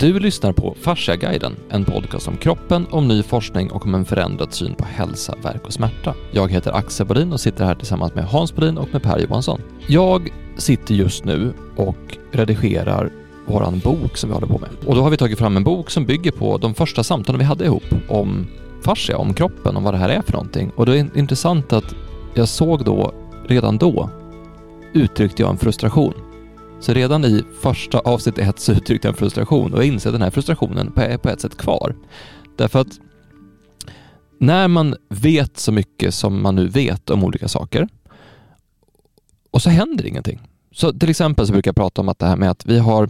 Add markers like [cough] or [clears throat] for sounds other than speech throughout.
Du lyssnar på Fasciaguiden, en podcast om kroppen, om ny forskning och om en förändrad syn på hälsa, verk och smärta. Jag heter Axel Bodin och sitter här tillsammans med Hans Bodin och med Per Johansson. Jag sitter just nu och redigerar våran bok som vi håller på med. Och då har vi tagit fram en bok som bygger på de första samtalen vi hade ihop om fascia, om kroppen, om vad det här är för någonting. Och det är intressant att jag såg då, redan då, uttryckte jag en frustration. Så redan i första avsnittet så uttryckte jag en frustration och jag inser att den här frustrationen är på ett sätt kvar. Därför att när man vet så mycket som man nu vet om olika saker och så händer ingenting. Så till exempel så brukar jag prata om att det här med att vi har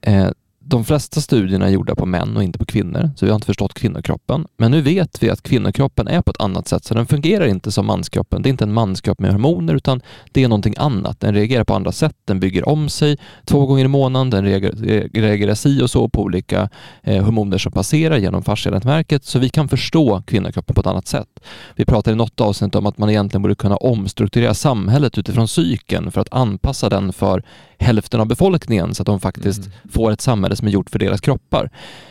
eh, de flesta studierna är gjorda på män och inte på kvinnor, så vi har inte förstått kvinnokroppen. Men nu vet vi att kvinnokroppen är på ett annat sätt, så den fungerar inte som manskroppen. Det är inte en manskropp med hormoner, utan det är någonting annat. Den reagerar på andra sätt, den bygger om sig två gånger i månaden, den reagerar, reagerar si och så på olika eh, hormoner som passerar genom fascianätverket, så vi kan förstå kvinnokroppen på ett annat sätt. Vi pratade i något avsnitt om att man egentligen borde kunna omstrukturera samhället utifrån psyken för att anpassa den för hälften av befolkningen så att de faktiskt mm. får ett samhälle som är gjort för deras kroppar.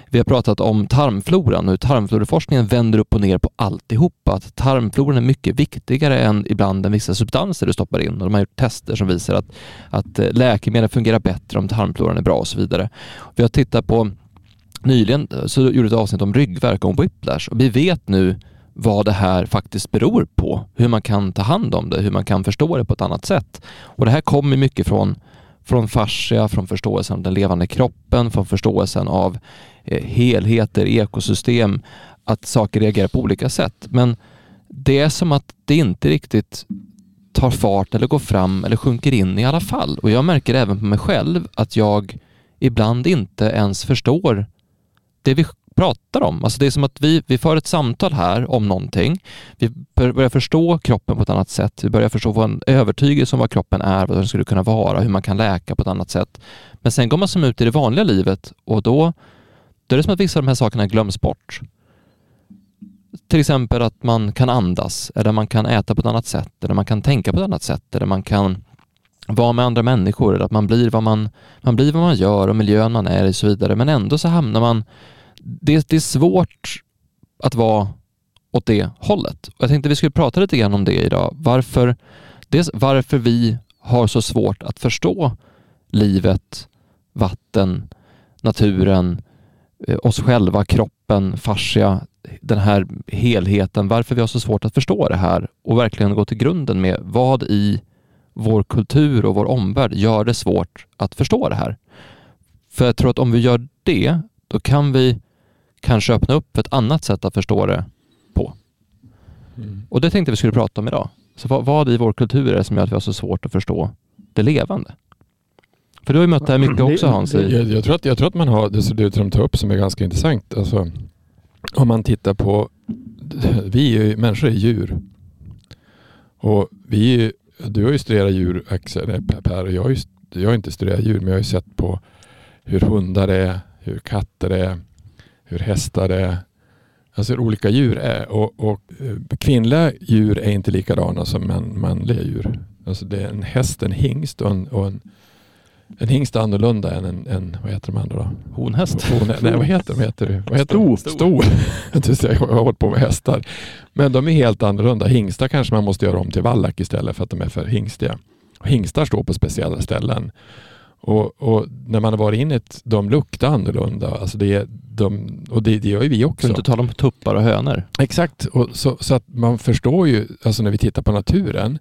Vi har pratat om tarmfloran och hur tarmfloraforskningen vänder upp och ner på alltihopa. Att tarmfloran är mycket viktigare än ibland än vissa substanser du stoppar in och de har gjort tester som visar att, att eh, läkemedel fungerar bättre om tarmfloran är bra och så vidare. Vi har tittat på Nyligen så gjorde ett avsnitt om ryggvärk och whiplash och vi vet nu vad det här faktiskt beror på, hur man kan ta hand om det, hur man kan förstå det på ett annat sätt. Och det här kommer mycket från från fascia, från förståelsen av den levande kroppen, från förståelsen av eh, helheter, ekosystem, att saker reagerar på olika sätt. Men det är som att det inte riktigt tar fart eller går fram eller sjunker in i alla fall. Och jag märker även på mig själv att jag ibland inte ens förstår det vi pratar om. Alltså det är som att vi, vi för ett samtal här om någonting. Vi börjar förstå kroppen på ett annat sätt. Vi börjar förstå vad en övertygelse om vad kroppen är, vad den skulle kunna vara, hur man kan läka på ett annat sätt. Men sen går man som ut i det vanliga livet och då, då är det som att vissa av de här sakerna glöms bort. Till exempel att man kan andas, eller man kan äta på ett annat sätt, eller man kan tänka på ett annat sätt, eller man kan vara med andra människor, eller att man blir vad man, man blir vad man gör och miljön man är i och så vidare. Men ändå så hamnar man det, det är svårt att vara åt det hållet. Jag tänkte vi skulle prata lite grann om det idag. Varför, dels varför vi har så svårt att förstå livet, vatten, naturen, eh, oss själva, kroppen, fascia, den här helheten, varför vi har så svårt att förstå det här och verkligen gå till grunden med vad i vår kultur och vår omvärld gör det svårt att förstå det här. För jag tror att om vi gör det, då kan vi kanske öppna upp för ett annat sätt att förstå det på. Mm. Och det tänkte vi skulle prata om idag. Så vad, vad i vår kultur är det som gör att vi har så svårt att förstå det levande? För du har ju mött det här mycket också Hans. Jag, jag, tror, att, jag tror att man har, det, det de tar upp som är ganska intressant. Alltså, om man tittar på, vi är ju, människor är djur. Och vi, du har ju studerat djur Axel, Per, och jag har, ju, jag har inte studerat djur men jag har ju sett på hur hundar är, hur katter är, hur hästar är, alltså hur olika djur är. Och, och eh, kvinnliga djur är inte likadana som man, manliga djur. Alltså det är en häst, en hingst och en, och en en hingst är annorlunda än en, en vad heter de andra då? Honhäst? Hon, nej, vad heter de? Heter det? Vad heter Sto. Sto. [laughs] jag har hållit på med hästar. Men de är helt annorlunda. Hingstar kanske man måste göra om till vallack istället för att de är för hingstiga. Hingstar står på speciella ställen. Och, och, när man har varit inne i de luktar annorlunda. Alltså det, de, och det, det gör ju vi också. För att inte tala om tuppar och hönor. Exakt, och så, så, att man förstår ju, alltså när vi tittar på naturen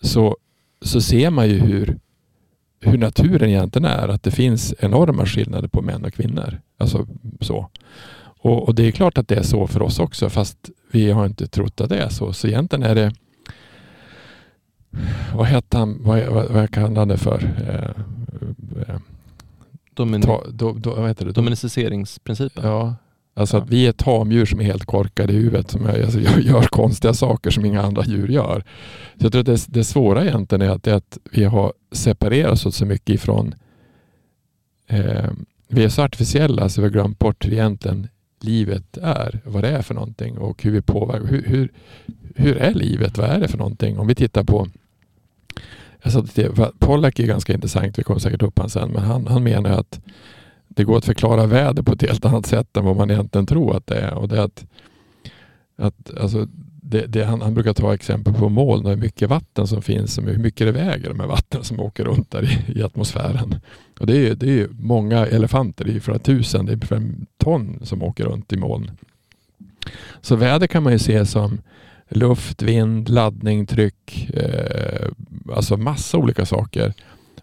så, så ser man ju hur, hur naturen egentligen är. Att det finns enorma skillnader på män och kvinnor. Alltså så. Och, och det är klart att det är så för oss också fast vi har inte trott att det är så. Så egentligen är det vad hette han, vad, vad, vad kallade han det för? Eh, Domin ta, do, do, vad heter det? Dominiciseringsprincipen? Ja, alltså ja. att vi är tamdjur som är helt korkade i huvudet som är, alltså, [laughs] gör, gör, konstiga saker som inga andra djur gör. Så jag tror att det, det svåra egentligen är att, är att vi har separerat oss så mycket ifrån eh, vi är så artificiella så vi har glömt bort hur egentligen livet är, vad det är för någonting och hur vi påverkar. Hur, hur, hur är livet? Vad är det för någonting? Om vi tittar på Alltså, Pollack är ganska intressant, vi kommer säkert upp han sen, men han, han menar att det går att förklara väder på ett helt annat sätt än vad man egentligen tror att det är. Och det är att, att alltså, det, det, han, han, brukar ta exempel på moln och hur mycket vatten som finns och hur mycket det väger de här vattnen som åker runt där i, i atmosfären. Och det är, det är många elefanter, det är flera tusen, det är fem ton som åker runt i moln. Så väder kan man ju se som luft, vind, laddning, tryck, eh, alltså massa olika saker.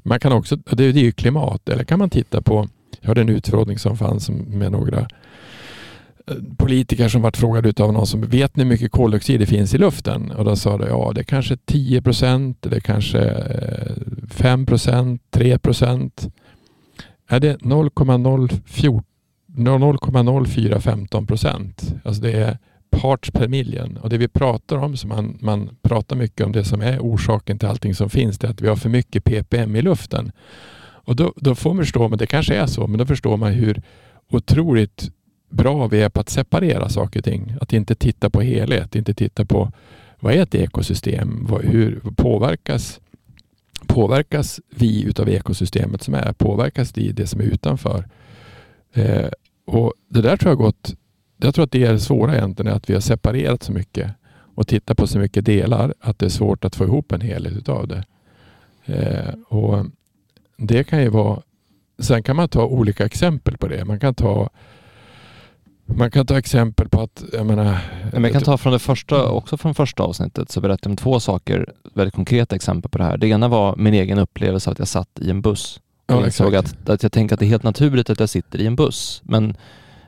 Man kan också, det, är ju klimat, eller kan man titta på, jag hörde en utfrågning som fanns med några eh, politiker som varit frågade av någon som vet ni hur mycket koldioxid det finns i luften? Och då sa de ja det är kanske 10 procent, det är kanske eh, 5 procent, 3 procent. Är det 0,0415 procent? Alltså det är parts per million. Och det vi pratar om, som man, man pratar mycket om, det som är orsaken till allting som finns, det är att vi har för mycket ppm i luften. Och då, då får man förstå, men det kanske är så, men då förstår man hur otroligt bra vi är på att separera saker och ting. Att inte titta på helhet, inte titta på vad är ett ekosystem? Hur påverkas, påverkas vi utav ekosystemet som är? Påverkas det det som är utanför? Eh, och Det där tror jag gått jag tror att det är det svåra egentligen, att vi har separerat så mycket och tittat på så mycket delar att det är svårt att få ihop en helhet utav det. Eh, och Det kan ju vara Sen kan man ta olika exempel på det. Man kan ta man kan ta exempel på att, jag menar... Men jag kan ta från det första, också från första avsnittet, så berättade jag om två saker, väldigt konkreta exempel på det här. Det ena var min egen upplevelse att jag satt i en buss. Och ja, jag såg att, att jag tänker att det är helt naturligt att jag sitter i en buss. Men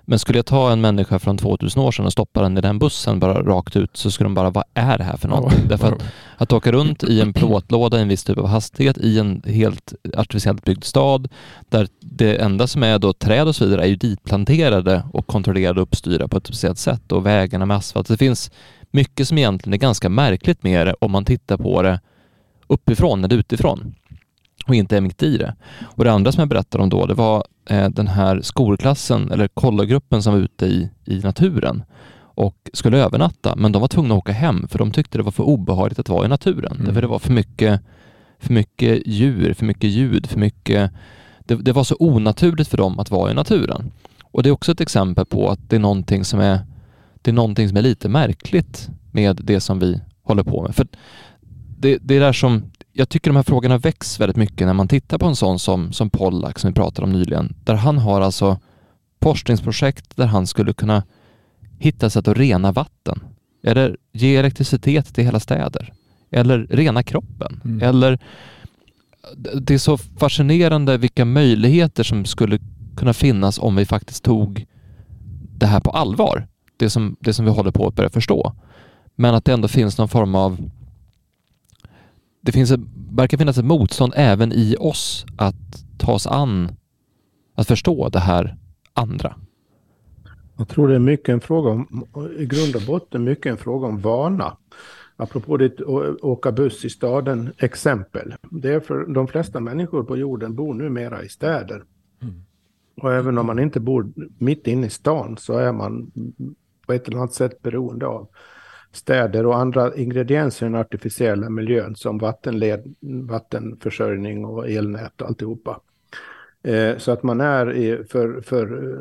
men skulle jag ta en människa från 2000 år sedan och stoppa den i den bussen bara rakt ut så skulle de bara, vad är det här för någonting? Därför att, att åka runt i en plåtlåda i en viss typ av hastighet i en helt artificiellt byggd stad där det enda som är då träd och så vidare är ju ditplanterade och kontrollerade och uppstyrda på ett speciellt sätt och vägarna med asfalt. Det finns mycket som egentligen är ganska märkligt med det om man tittar på det uppifrån eller utifrån och inte är i det. Och det andra som jag berättade om då, det var eh, den här skolklassen eller kollagruppen som var ute i, i naturen och skulle övernatta, men de var tvungna att åka hem för de tyckte det var för obehagligt att vara i naturen. Mm. Därför det var för mycket, för mycket djur, för mycket ljud, för mycket... Det, det var så onaturligt för dem att vara i naturen. Och det är också ett exempel på att det är någonting som är, det är någonting som är lite märkligt med det som vi håller på med. För det, det är där som jag tycker de här frågorna väcks väldigt mycket när man tittar på en sån som, som Pollack som vi pratade om nyligen, där han har alltså forskningsprojekt där han skulle kunna hitta sätt att rena vatten eller ge elektricitet till hela städer eller rena kroppen mm. eller det är så fascinerande vilka möjligheter som skulle kunna finnas om vi faktiskt tog det här på allvar. Det som, det som vi håller på att börja förstå. Men att det ändå finns någon form av det finns ett, verkar finnas ett motstånd även i oss att ta oss an, att förstå det här andra. Jag tror det är mycket en fråga om, i grund och botten mycket en fråga om vana. Apropå ditt åka buss i staden exempel. Det är för de flesta människor på jorden bor numera i städer. Mm. Och även om man inte bor mitt inne i stan så är man på ett eller annat sätt beroende av städer och andra ingredienser i den artificiella miljön som vattenled, vattenförsörjning och elnät och alltihopa. Eh, så att man är för, för eh,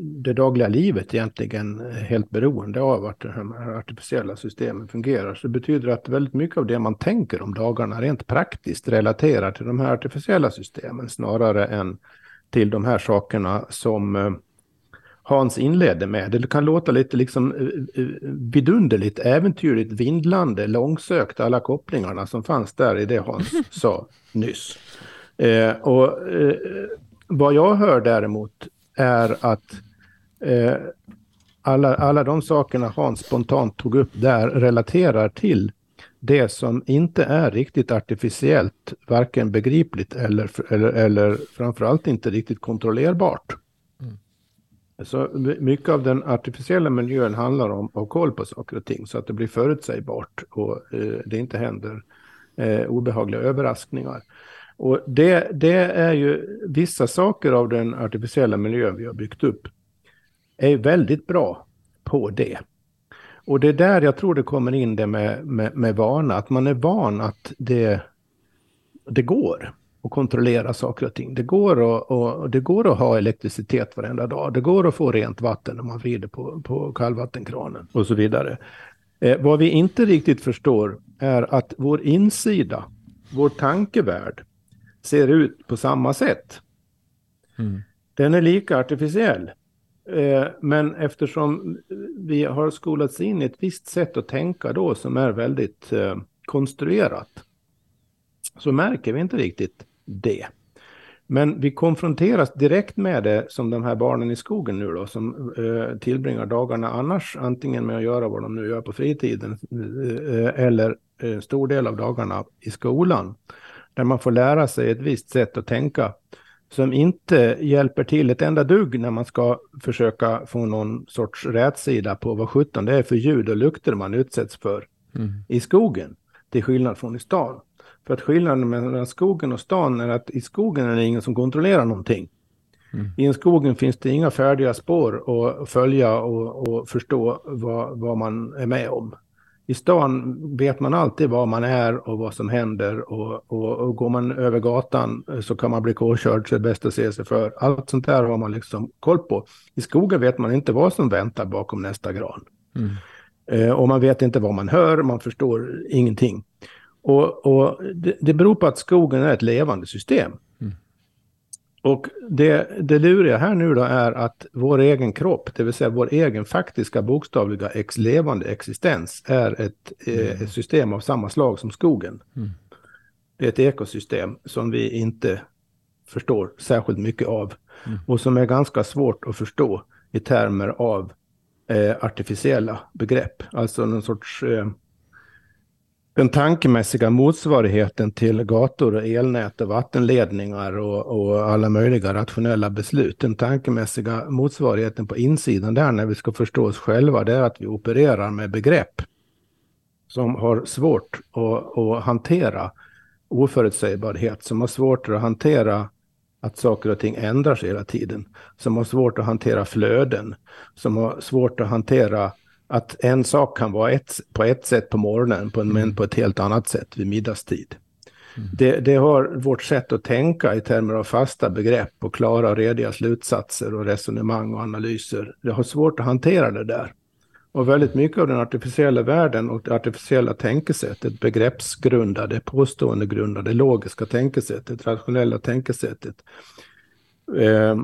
det dagliga livet egentligen helt beroende av att de här artificiella systemen fungerar. Så det betyder att väldigt mycket av det man tänker om dagarna rent praktiskt relaterar till de här artificiella systemen snarare än till de här sakerna som eh, Hans inledde med. Det kan låta lite liksom eh, eh, vidunderligt, äventyrligt, vindlande, långsökt, alla kopplingarna som fanns där i det Hans [laughs] sa nyss. Eh, och eh, vad jag hör däremot är att eh, alla, alla de sakerna Hans spontant tog upp där relaterar till det som inte är riktigt artificiellt, varken begripligt eller, eller, eller framförallt inte riktigt kontrollerbart. Så mycket av den artificiella miljön handlar om att ha koll på saker och ting så att det blir förutsägbart och eh, det inte händer eh, obehagliga överraskningar. Och det, det är ju vissa saker av den artificiella miljön vi har byggt upp är väldigt bra på det. Och det är där jag tror det kommer in det med, med, med vana, att man är van att det, det går att kontrollera saker och ting. Det går att, och, det går att ha elektricitet varenda dag. Det går att få rent vatten när man vrider på, på kallvattenkranen och så vidare. Eh, vad vi inte riktigt förstår är att vår insida, vår tankevärld, ser ut på samma sätt. Mm. Den är lika artificiell. Eh, men eftersom vi har skolats in i ett visst sätt att tänka då som är väldigt eh, konstruerat så märker vi inte riktigt det. Men vi konfronteras direkt med det som de här barnen i skogen nu då, som eh, tillbringar dagarna annars antingen med att göra vad de nu gör på fritiden eh, eller en stor del av dagarna i skolan. Där man får lära sig ett visst sätt att tänka som inte hjälper till ett enda dugg när man ska försöka få någon sorts rätsida på vad sjutton det är för ljud och lukter man utsätts för mm. i skogen, till skillnad från i stan. För att skillnaden mellan skogen och stan är att i skogen är det ingen som kontrollerar någonting. Mm. I en skogen finns det inga färdiga spår att följa och, och förstå vad, vad man är med om. I stan vet man alltid var man är och vad som händer och, och, och går man över gatan så kan man bli påkörd så är det bäst att se sig för. Allt sånt där har man liksom koll på. I skogen vet man inte vad som väntar bakom nästa gran. Mm. Eh, och man vet inte vad man hör, man förstår ingenting. Och, och det, det beror på att skogen är ett levande system. Mm. Och det, det luriga här nu då är att vår egen kropp, det vill säga vår egen faktiska bokstavliga ex levande existens, är ett, eh, mm. ett system av samma slag som skogen. Mm. Det är ett ekosystem som vi inte förstår särskilt mycket av. Mm. Och som är ganska svårt att förstå i termer av eh, artificiella begrepp. Alltså någon sorts eh, den tankemässiga motsvarigheten till gator och elnät och vattenledningar och, och, alla möjliga rationella beslut. Den tankemässiga motsvarigheten på insidan där när vi ska förstå oss själva, det är att vi opererar med begrepp som har svårt att, att hantera oförutsägbarhet, som har svårt att hantera att saker och ting ändrar sig hela tiden, som har svårt att hantera flöden, som har svårt att hantera att en sak kan vara ett, på ett sätt på morgonen på en, men mm. på ett helt annat sätt vid middagstid. Mm. Det, det, har vårt sätt att tänka i termer av fasta begrepp och klara och rediga slutsatser och resonemang och analyser. Det har svårt att hantera det där. Och väldigt mycket av den artificiella världen och det artificiella tänkesättet, begreppsgrundade, påståendegrundade, logiska tänkesättet, rationella tänkesättet, eh,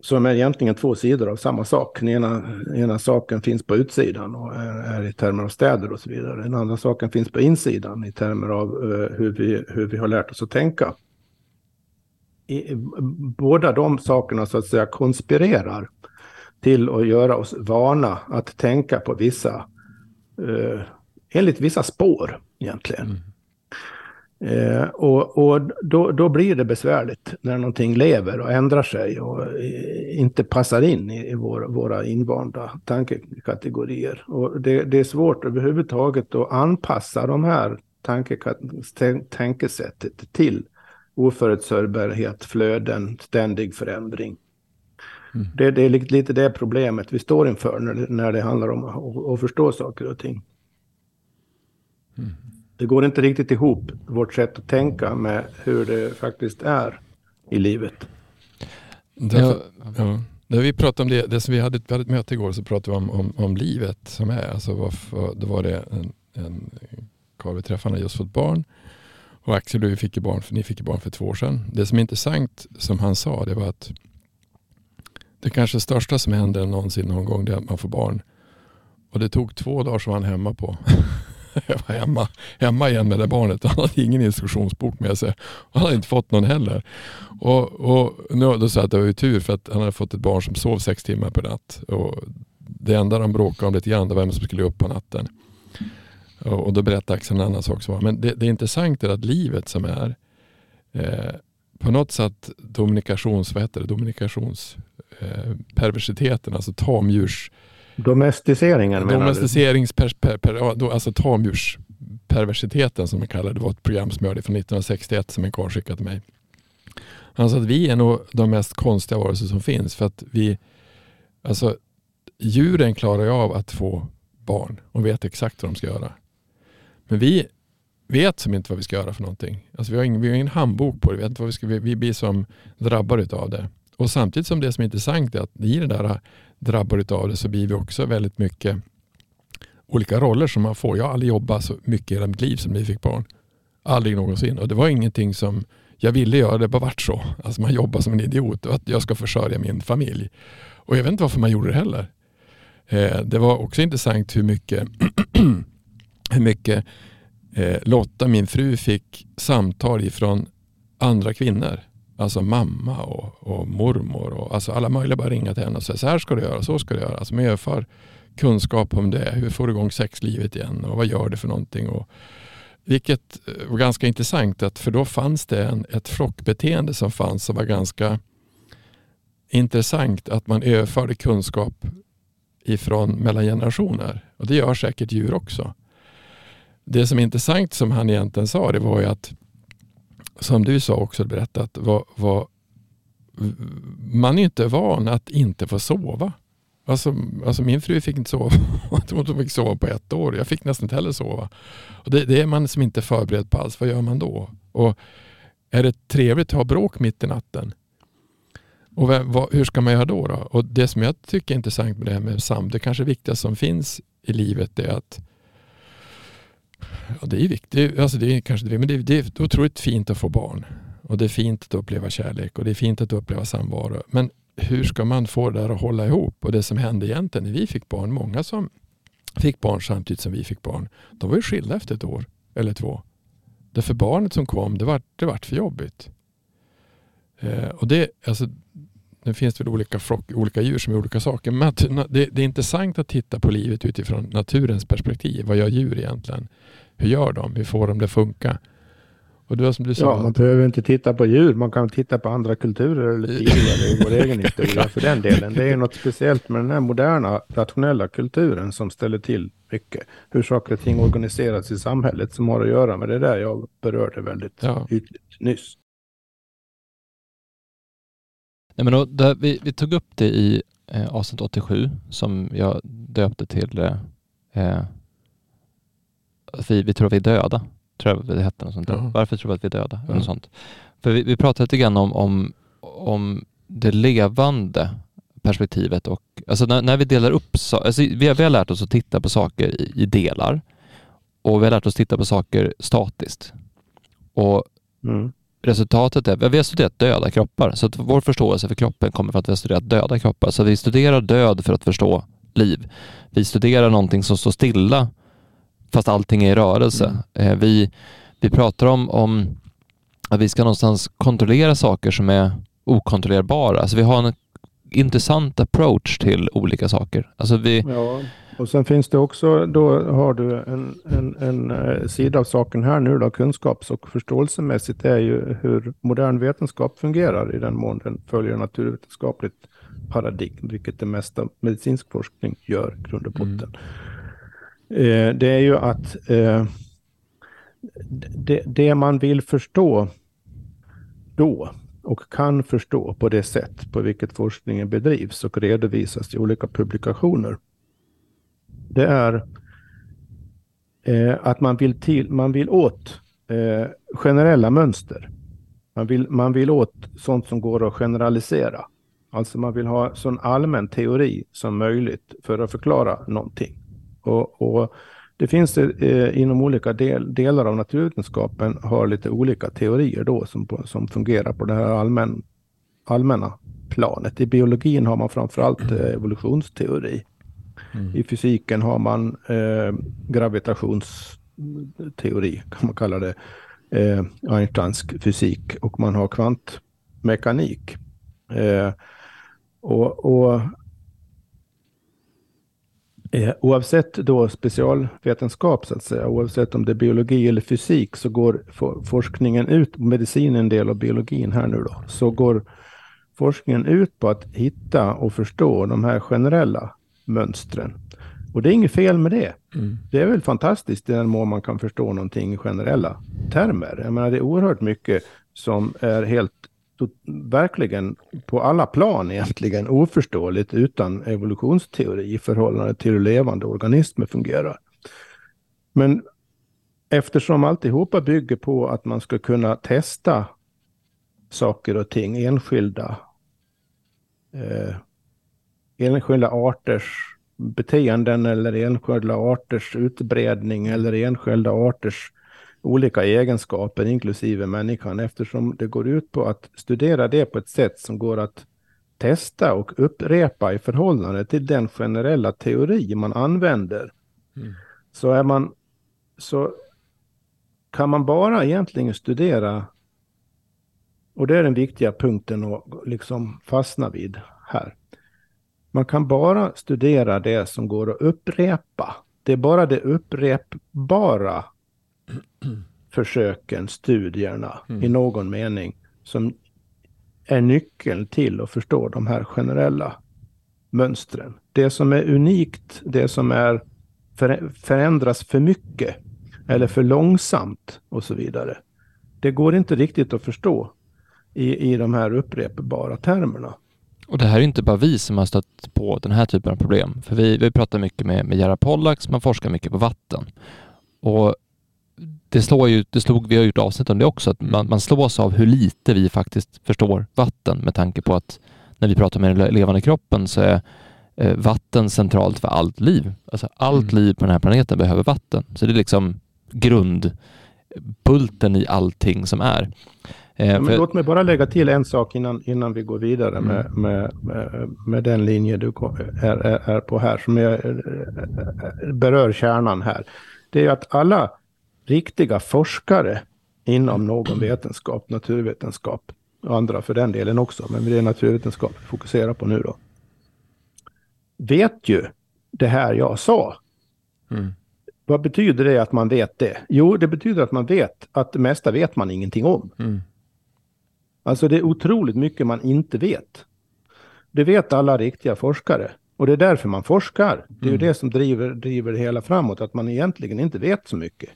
som är egentligen två sidor av samma sak. Den ena, ena saken finns på utsidan och är, är, i termer av städer och så vidare. Den andra saken finns på insidan i termer av uh, hur, vi, hur vi har lärt oss att tänka. I, båda de sakerna så att säga konspirerar till att göra oss vana att tänka på vissa, uh, enligt vissa spår egentligen. Mm. Eh, och, och då, då, blir det besvärligt när någonting lever och ändrar sig och eh, inte passar in i, i vår, våra invanda tankekategorier. Och det, det, är svårt överhuvudtaget att anpassa de här tankesättet till oförutsägbarhet, flöden, ständig förändring. Mm. Det, det, är lite det problemet vi står inför när det, när det handlar om att, att förstå saker och ting. Mm. Det går inte riktigt ihop, vårt sätt att tänka med hur det faktiskt är i livet. Därför, ja, när vi pratade om det, det som vi hade, vi hade ett möte igår så pratade vi om, om, om livet som är. Alltså varför, då var det en, en karl vi träffade, han just fått barn. Och Axel, du fick barn, för, ni fick barn för två år sedan. Det som är intressant som han sa, det var att det kanske största som händer någonsin någon gång det är att man får barn. Och det tog två dagar var han hemma på. [laughs] [laughs] jag var hemma, hemma igen med det barnet. [laughs] Han hade ingen instruktionsbok med sig. Han hade inte fått någon heller. Och, och nu, då sa jag att det var ju tur för att han hade fått ett barn som sov sex timmar per natt. Och det enda de bråkade om lite grann var vem som skulle upp på natten. Och, och då berättade Axel en annan sak. Som Men det, det intressanta är att livet som är eh, på något sätt dominikations, vad heter det, dominikations eh, perversiteten, alltså tamdjurs Domesticeringen menar Domesticeringsper, alltså tamdjursperversiteten som vi kallar det. Det var ett program som jag hörde från 1961 som en karl skickade till mig. Han sa att vi är nog de mest konstiga varelser som finns. För att vi, alltså djuren klarar ju av att få barn och vet exakt vad de ska göra. Men vi vet som inte vad vi ska göra för någonting. Alltså vi, har ingen, vi har ingen handbok på det. Vi, vet inte vad vi, ska, vi, vi blir som drabbade av det. Och samtidigt som det som är intressant är att i det där drabbade av det så blir vi också väldigt mycket olika roller som man får. Jag har aldrig jobbat så mycket i hela mitt liv som när vi fick barn. Aldrig någonsin. Och det var ingenting som jag ville göra, det bara vart så. Alltså man jobbar som en idiot och att jag ska försörja min familj. Och jag vet inte varför man gjorde det heller. Eh, det var också intressant hur mycket, [clears throat] hur mycket eh, Lotta, min fru, fick samtal ifrån andra kvinnor. Alltså mamma och, och mormor och alltså alla möjliga bara ringa till henne och säga så här ska du göra, så ska du göra. Alltså man överför kunskap om det. Hur får du igång sexlivet igen och vad gör det för någonting? Och, vilket eh, var ganska intressant, att för då fanns det en, ett flockbeteende som fanns som var ganska intressant. Att man överförde kunskap ifrån mellan generationer. Och det gör säkert djur också. Det som är intressant som han egentligen sa, det var ju att, som du sa också berättat, var, var man är inte van att inte få sova. Alltså, alltså min fru fick inte sova. [laughs] Hon fick sova på ett år. Jag fick nästan inte heller sova. Och det, det är man som inte förberedd på alls. Vad gör man då? Och är det trevligt att ha bråk mitt i natten? Och vad, hur ska man göra då, då? Och det som jag tycker är intressant med det här med sam, det kanske viktigaste som finns i livet är att ja, det är viktigt, alltså det är kanske det, men det, det är otroligt fint att få barn. Och det är fint att uppleva kärlek och det är fint att uppleva samvaro. Men hur ska man få det där att hålla ihop? Och det som hände egentligen när vi fick barn, många som fick barn samtidigt som vi fick barn, de var ju skilda efter ett år eller två. Därför barnet som kom, det var, det var för jobbigt. Eh, och det, alltså, nu finns det väl olika, flock, olika djur som gör olika saker. Men det, det är intressant att titta på livet utifrån naturens perspektiv. Vad gör djur egentligen? Hur gör de? Hur får de det funka? Och det var som du sa. Ja, man behöver inte titta på djur. Man kan titta på andra kulturer eller [laughs] tidigare i vår egen historia för den delen. Det är något speciellt med den här moderna rationella kulturen som ställer till mycket. Hur saker och ting organiseras i samhället som har att göra med det där jag berörde väldigt ja. ytligt nyss. Nej, men då, där, vi, vi, tog upp det i eh, avsnitt 87 som jag döpte till eh, eh vi, vi tror att vi är döda tror jag det hette. Något sånt mm. Varför tror vi att vi är döda? Mm. Något sånt. För vi, vi pratade lite grann om, om, om det levande perspektivet och alltså när, när vi delar upp, alltså vi, har, vi har lärt oss att titta på saker i, i, delar och vi har lärt oss att titta på saker statiskt. Och mm. resultatet är, vi har studerat döda kroppar, så att vår förståelse för kroppen kommer från att vi har studerat döda kroppar. Så vi studerar död för att förstå liv. Vi studerar någonting som står stilla fast allting är i rörelse. Mm. Eh, vi, vi pratar om, om att vi ska någonstans kontrollera saker som är okontrollerbara. Alltså vi har en intressant approach till olika saker. Alltså vi... Ja, och sen finns det också, då har du en, en, en eh, sida av saken här nu då, kunskaps och förståelsemässigt är ju hur modern vetenskap fungerar i den mån den följer naturvetenskapligt paradigm, vilket det mesta medicinsk forskning gör, grund och botten. Mm. Eh, det är ju att eh, det, det, man vill förstå då och kan förstå på det sätt på vilket forskningen bedrivs och redovisas i olika publikationer. Det är eh, att man vill, till, man vill åt eh, generella mönster. Man vill, man vill åt sånt som går att generalisera. Alltså man vill ha sån allmän teori som möjligt för att förklara någonting. Och, och det finns eh, inom olika del, delar av naturvetenskapen har lite olika teorier då som, som fungerar på det här allmän, allmänna planet. I biologin har man framförallt eh, evolutionsteori. Mm. I fysiken har man eh, gravitationsteori, kan man kalla det, eh, Einsteinsk fysik och man har kvantmekanik. Eh, och, och Eh, oavsett då specialvetenskap, så att säga, oavsett om det är biologi eller fysik, så går for, forskningen ut, medicin en del av biologin här nu då, så går forskningen ut på att hitta och förstå de här generella mönstren. Och det är inget fel med det. Mm. Det är väl fantastiskt i den mån man kan förstå någonting i generella termer. Jag menar, det är oerhört mycket som är helt verkligen på alla plan egentligen oförståeligt utan evolutionsteori i förhållande till hur levande organismer fungerar. Men eftersom alltihopa bygger på att man ska kunna testa saker och ting, enskilda, eh, enskilda arters beteenden eller enskilda arters utbredning eller enskilda arters olika egenskaper, inklusive människan, eftersom det går ut på att studera det på ett sätt som går att testa och upprepa i förhållande till den generella teori man använder. Mm. Så är man så kan man bara egentligen studera och det är den viktiga punkten att liksom fastna vid här. Man kan bara studera det som går att upprepa. Det är bara det upprepbara [clears throat] försöken, studierna mm. i någon mening som är nyckeln till att förstå de här generella mönstren. Det som är unikt, det som är förändras för mycket eller för långsamt och så vidare. Det går inte riktigt att förstå i, i de här upprepbara termerna. Och det här är inte bara vi som har stött på den här typen av problem. För vi, vi pratar mycket med, med Gerhard Pollack som forskar mycket på vatten. Och det slår ju, det slog, vi har gjort avsnitt om det också, att man, man slås av hur lite vi faktiskt förstår vatten med tanke på att när vi pratar med den levande kroppen så är eh, vatten centralt för allt liv. Alltså allt mm. liv på den här planeten behöver vatten. Så det är liksom grundbulten i allting som är. Eh, ja, men låt mig bara lägga till en sak innan, innan vi går vidare mm. med, med, med, med, den linje du är, är, är på här, som är, berör kärnan här. Det är att alla riktiga forskare inom någon vetenskap, naturvetenskap, och andra för den delen också, men det är naturvetenskap vi fokuserar på nu då, vet ju det här jag sa. Mm. Vad betyder det att man vet det? Jo, det betyder att man vet att det mesta vet man ingenting om. Mm. Alltså det är otroligt mycket man inte vet. Det vet alla riktiga forskare. Och det är därför man forskar. Det är mm. ju det som driver, driver det hela framåt, att man egentligen inte vet så mycket.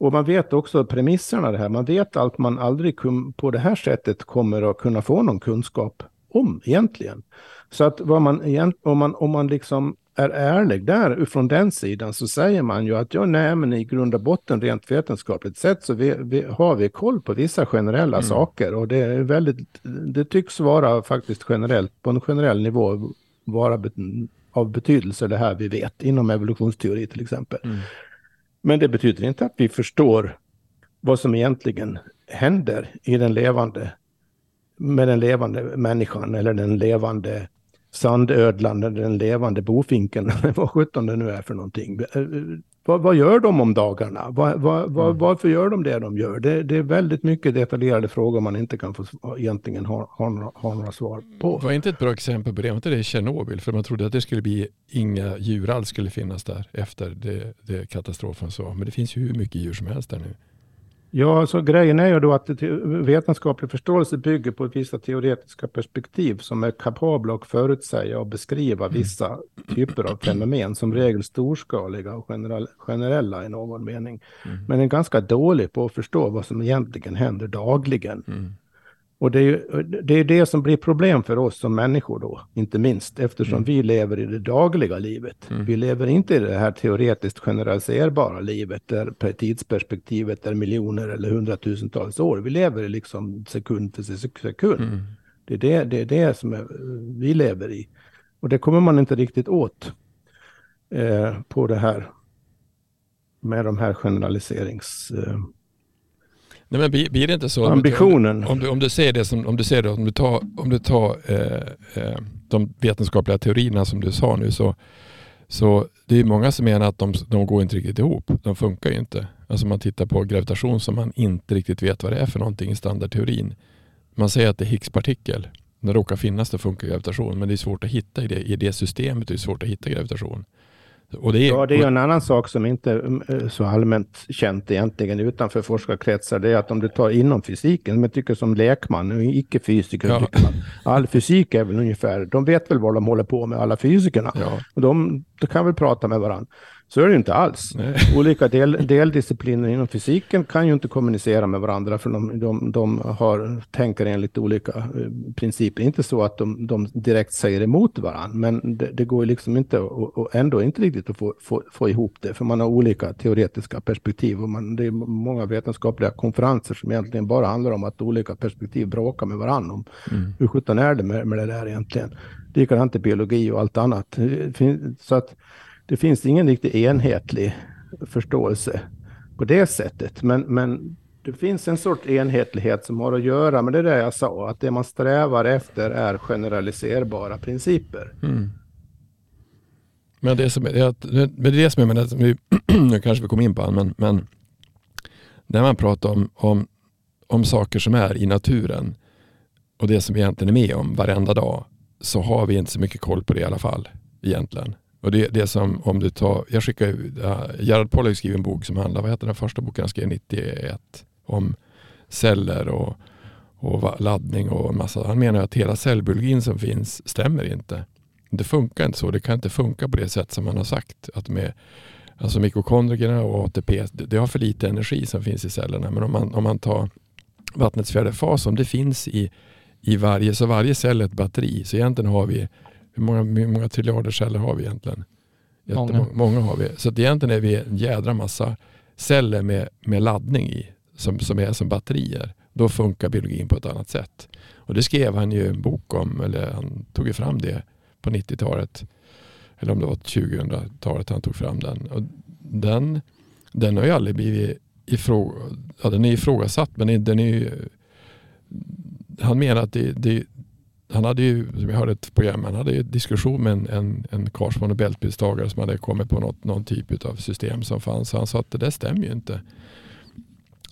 Och man vet också premisserna det här. Man vet allt man aldrig på det här sättet kommer att kunna få någon kunskap om egentligen. Så att man, om man, om man liksom är ärlig där från den sidan så säger man ju att ja, nej, men i grund och botten rent vetenskapligt sett så vi, vi, har vi koll på vissa generella mm. saker och det är väldigt, det tycks vara faktiskt generellt på en generell nivå vara av betydelse det här vi vet inom evolutionsteori till exempel. Mm. Men det betyder inte att vi förstår vad som egentligen händer i den levande, med den levande människan eller den levande sandödlan den levande bofinken, [laughs] vad sjutton det nu är för någonting. Eh, vad, vad, gör de om dagarna? Vad, vad, mm. Varför gör de det de gör? Det, det, är väldigt mycket detaljerade frågor man inte kan få egentligen ha, ha, ha några svar på. Var inte ett bra exempel på det? Var inte det Tjernobyl? För man trodde att det skulle bli inga djur alls skulle finnas där efter det, det katastrofen så. Men det finns ju hur mycket djur som helst där nu. Ja, så grejen är ju då att vetenskaplig förståelse bygger på vissa teoretiska perspektiv som är kapabla att förutsäga och beskriva mm. vissa typer av fenomen, som regel storskaliga och generella i någon mening. Mm. Men är ganska dålig på att förstå vad som egentligen händer dagligen. Mm. Och det är ju det, är det som blir problem för oss som människor då, inte minst, eftersom mm. vi lever i det dagliga livet. Mm. Vi lever inte i det här teoretiskt generaliserbara livet, där tidsperspektivet är miljoner eller hundratusentals år. Vi lever liksom sekund för sekund. Mm. Det, är det, det är det som är, vi lever i. Och det kommer man inte riktigt åt eh, på det här med de här generaliserings... Eh, Nej, men blir, det inte så? Ambitionen. Om du, om du ser det som, om du ser det, om du tar, om du tar eh, eh, de vetenskapliga teorierna som du sa nu så, så det är många som menar att de, de går inte riktigt ihop. De funkar ju inte. Alltså man tittar på gravitation som man inte riktigt vet vad det är för någonting i standardteorin. Man säger att det är Higgspartikel. När det råkar finnas det funkar gravitation men det är svårt att hitta i det, i det systemet. Det är svårt att hitta gravitation. Och det är, ja, det är en annan sak som inte är så allmänt känt egentligen utanför forskarkretsar. Det är att om du tar inom fysiken, men tycker som lekman icke-fysiker, ja. all fysik är väl ungefär, de vet väl vad de håller på med, alla fysikerna. Ja. Och de, de kan väl prata med varandra. Så är det ju inte alls. Nej. Olika del, deldiscipliner inom fysiken kan ju inte kommunicera med varandra för de, de, de har, tänker enligt olika eh, principer. Inte så att de, de direkt säger emot varandra, men det, det går liksom inte och, och ändå inte riktigt att få, få, få, ihop det, för man har olika teoretiska perspektiv och man, det är många vetenskapliga konferenser som egentligen bara handlar om att olika perspektiv bråkar med varandra om mm. hur sjutton är det med, med det där egentligen. Likadant i biologi och allt annat. Så att det finns ingen riktigt enhetlig förståelse på det sättet. Men, men det finns en sorts enhetlighet som har att göra med det där jag sa, att det man strävar efter är generaliserbara principer. Mm. Men det, som, det, det är det som jag menar, [clears throat] nu kanske vi kommer in på men, men när man pratar om, om, om saker som är i naturen och det som vi egentligen är med om varenda dag så har vi inte så mycket koll på det i alla fall egentligen. Och det, det som om du tar, jag skickar uh, äh, Gerard Pollack skriver en bok som handlar, vad heter den första boken han skrev 91? Om celler och, och laddning och massa. Han menar att hela cellbiologin som finns stämmer inte. Det funkar inte så. Det kan inte funka på det sätt som man har sagt. Att med, alltså mitokondrierna och ATP, det, det har för lite energi som finns i cellerna. Men om man, om man tar vattnets fjärde fas, om det finns i, i varje, så varje cell är ett batteri. Så egentligen har vi hur många, hur många triljarder celler har vi egentligen? Många. många har vi. Så att egentligen är vi en jädra massa celler med, med laddning i som, som är som batterier. Då funkar biologin på ett annat sätt. Och det skrev han ju en bok om, eller han tog ju fram det på 90-talet. Eller om det var 2000-talet han tog fram den. Och den, den har ju aldrig blivit ifrå, ja, den är ifrågasatt men den är ju, han menar att det, det, han hade ju, som jag hörde ett program, han hade ju diskussion med en, en, en karl som var nobelpristagare som hade kommit på något, någon typ av system som fanns. Han sa att det där stämmer ju inte.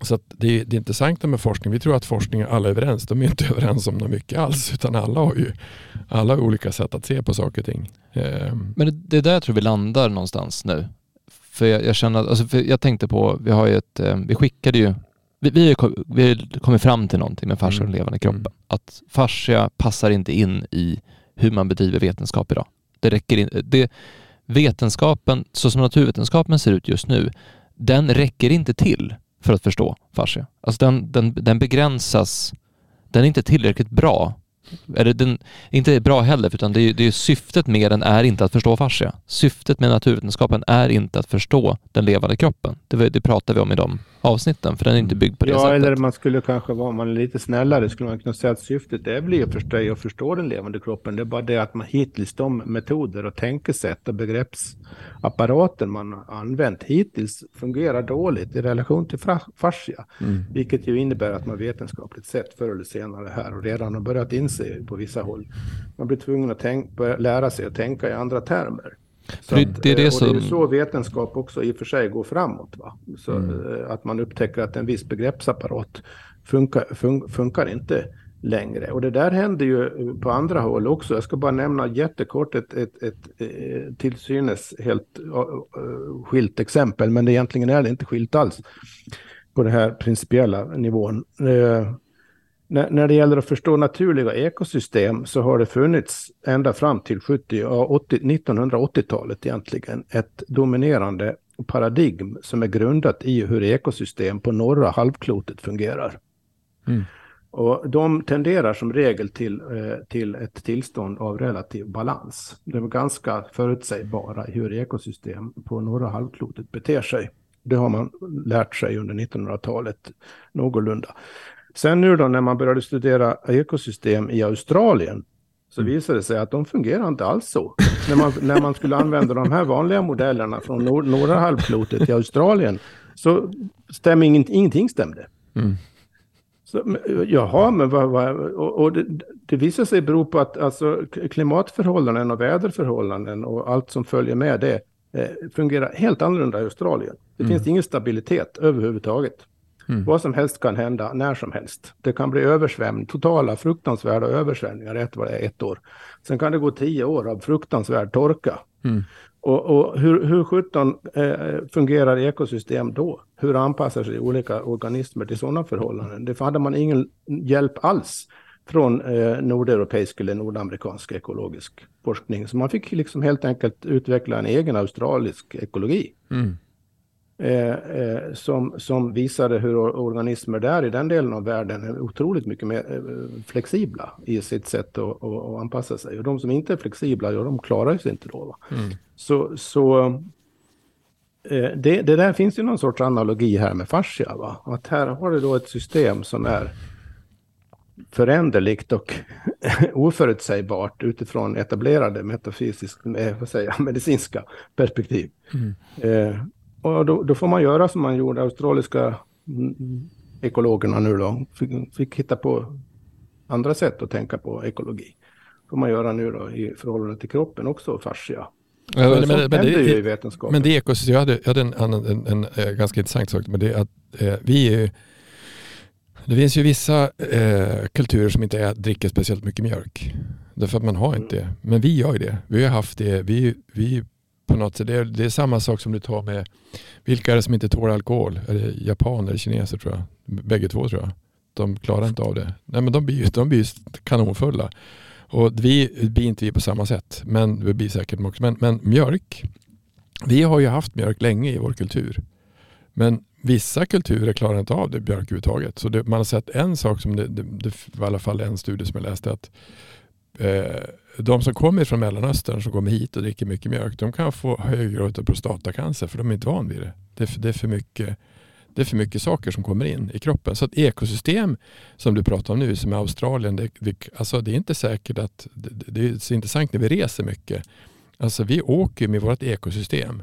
Så att det, det intressanta med forskning, vi tror att forskning är alla överens. De är inte [laughs] överens om något mycket alls. Utan alla har ju alla har olika sätt att se på saker och ting. Ehm. Men det, det är där jag tror vi landar någonstans nu. För jag, jag känner, alltså jag tänkte på, vi har ju ett, eh, vi skickade ju vi, vi, har kommit fram till någonting med fascia och den mm. levande kroppen. Mm. Att fascia passar inte in i hur man bedriver vetenskap idag. Det räcker inte. Det, vetenskapen, så som naturvetenskapen ser ut just nu, den räcker inte till för att förstå fascia. Alltså den, den, den begränsas, den är inte tillräckligt bra eller den, inte bra heller, utan det är, det är syftet med den är inte att förstå fascia. Syftet med naturvetenskapen är inte att förstå den levande kroppen. Det, det pratar vi om i de avsnitten, för den är inte byggd på det ja, sättet. Ja, eller man skulle kanske vara, man är lite snällare, skulle man kunna säga att syftet är väl i och för sig att förstå den levande kroppen. Det är bara det att man hittills de metoder och tänkesätt och begreppsapparaten man använt hittills fungerar dåligt i relation till fascia. Mm. Vilket ju innebär att man vetenskapligt sett förr eller senare här och redan har börjat inse på vissa håll. Man blir tvungen att tänka, lära sig att tänka i andra termer. Så det, att, det, är det, som... Eh, det är så vetenskap också i och för sig går framåt. Va? Så mm. Eh, att man upptäcker att en viss begreppsapparat funkar, fun, funkar inte längre. Och det där händer ju på andra håll också. Jag ska bara nämna jättekort ett, ett, ett, ett eh, till synes helt skilt exempel, men egentligen är det inte skilt alls på den här principiella nivån. När, när det gäller att förstå naturliga ekosystem så har det funnits ända fram till 70, 80, 1980-talet egentligen ett dominerande paradigm som är grundat i hur ekosystem på norra halvklotet fungerar. Mm. Och de tenderar som regel till, eh, till ett tillstånd av relativ balans. De är ganska förutsägbara i hur ekosystem på norra halvklotet beter sig. Det har man lärt sig under 1900-talet någorlunda. Sen nu då när man började studera ekosystem i Australien så mm. visade det sig att de fungerar inte alls så. när, man, [laughs] när man skulle använda de här vanliga modellerna från nor norra halvklotet i Australien så stämde ingenting, ingenting stämde. Mm. Så, jaha, men vad, vad och, och det, det visar sig bero på att alltså, klimatförhållanden och väderförhållanden och allt som följer med det eh, fungerar helt annorlunda i Australien. Det mm. finns ingen stabilitet överhuvudtaget. Mm. Vad som helst kan hända när som helst. Det kan bli översvämning, totala fruktansvärda översvämningar ett, ett år. Sen kan det gå tio år av fruktansvärd torka. Mm. Och, och, hur, hur sjutton eh, fungerar ekosystem då? Hur anpassar sig olika organismer till sådana förhållanden? Det hade man ingen hjälp alls från eh, nordeuropeisk eller nordamerikansk ekologisk forskning. Så man fick liksom helt enkelt utveckla en egen australisk ekologi. Mm. Eh, eh, som, som visade hur organismer där i den delen av världen är otroligt mycket mer eh, flexibla i sitt sätt att, att, att, anpassa sig. Och de som inte är flexibla, ja, de klarar sig inte då. Mm. Så, så det, det, där finns ju någon sorts analogi här med fascia. Va? Att här har du då ett system som är föränderligt och [laughs] oförutsägbart utifrån etablerade metafysiska, eh, vad säger, [laughs] medicinska perspektiv. Mm. Eh, och då, då, får man göra som man gjorde, australiska mm, ekologerna nu då, fick, fick hitta på andra sätt att tänka på ekologi. får man göra nu då i förhållande till kroppen också, fascia. Men, men, men, men, det, ju i vetenskapen. Men det ekosystem, jag hade, jag hade en, en, en, en, ganska intressant sak, men det är att eh, vi är det finns ju vissa eh, kulturer som inte är, dricker speciellt mycket mjölk. Därför att man har inte det. Men vi gör ju det. Vi har haft det. Vi, vi på något sätt, det är, det är samma sak som du tar med, vilka är det som inte tål alkohol? Är det japaner eller kineser tror jag? Bägge två tror jag. De klarar inte av det. Nej men de blir, de blir kanonfulla. Och vi blir inte vi på samma sätt. Men vi blir säkert också. Men, men mjölk, vi har ju haft mjölk länge i vår kultur. Men vissa kulturer klarar inte av det mjölk överhuvudtaget. Så det, man har sett en sak som det, det, det var i alla fall en studie som jag läste att eh, de som kommer från Mellanöstern som kommer hit och dricker mycket mjölk de kan få högre av prostatacancer för de är inte van vid det. Det, det, är för mycket, det är för mycket saker som kommer in i kroppen. Så ett ekosystem som du pratar om nu som är Australien, det, det, alltså det är inte säkert att det, det är så intressant när vi reser mycket. Alltså vi åker med vårt ekosystem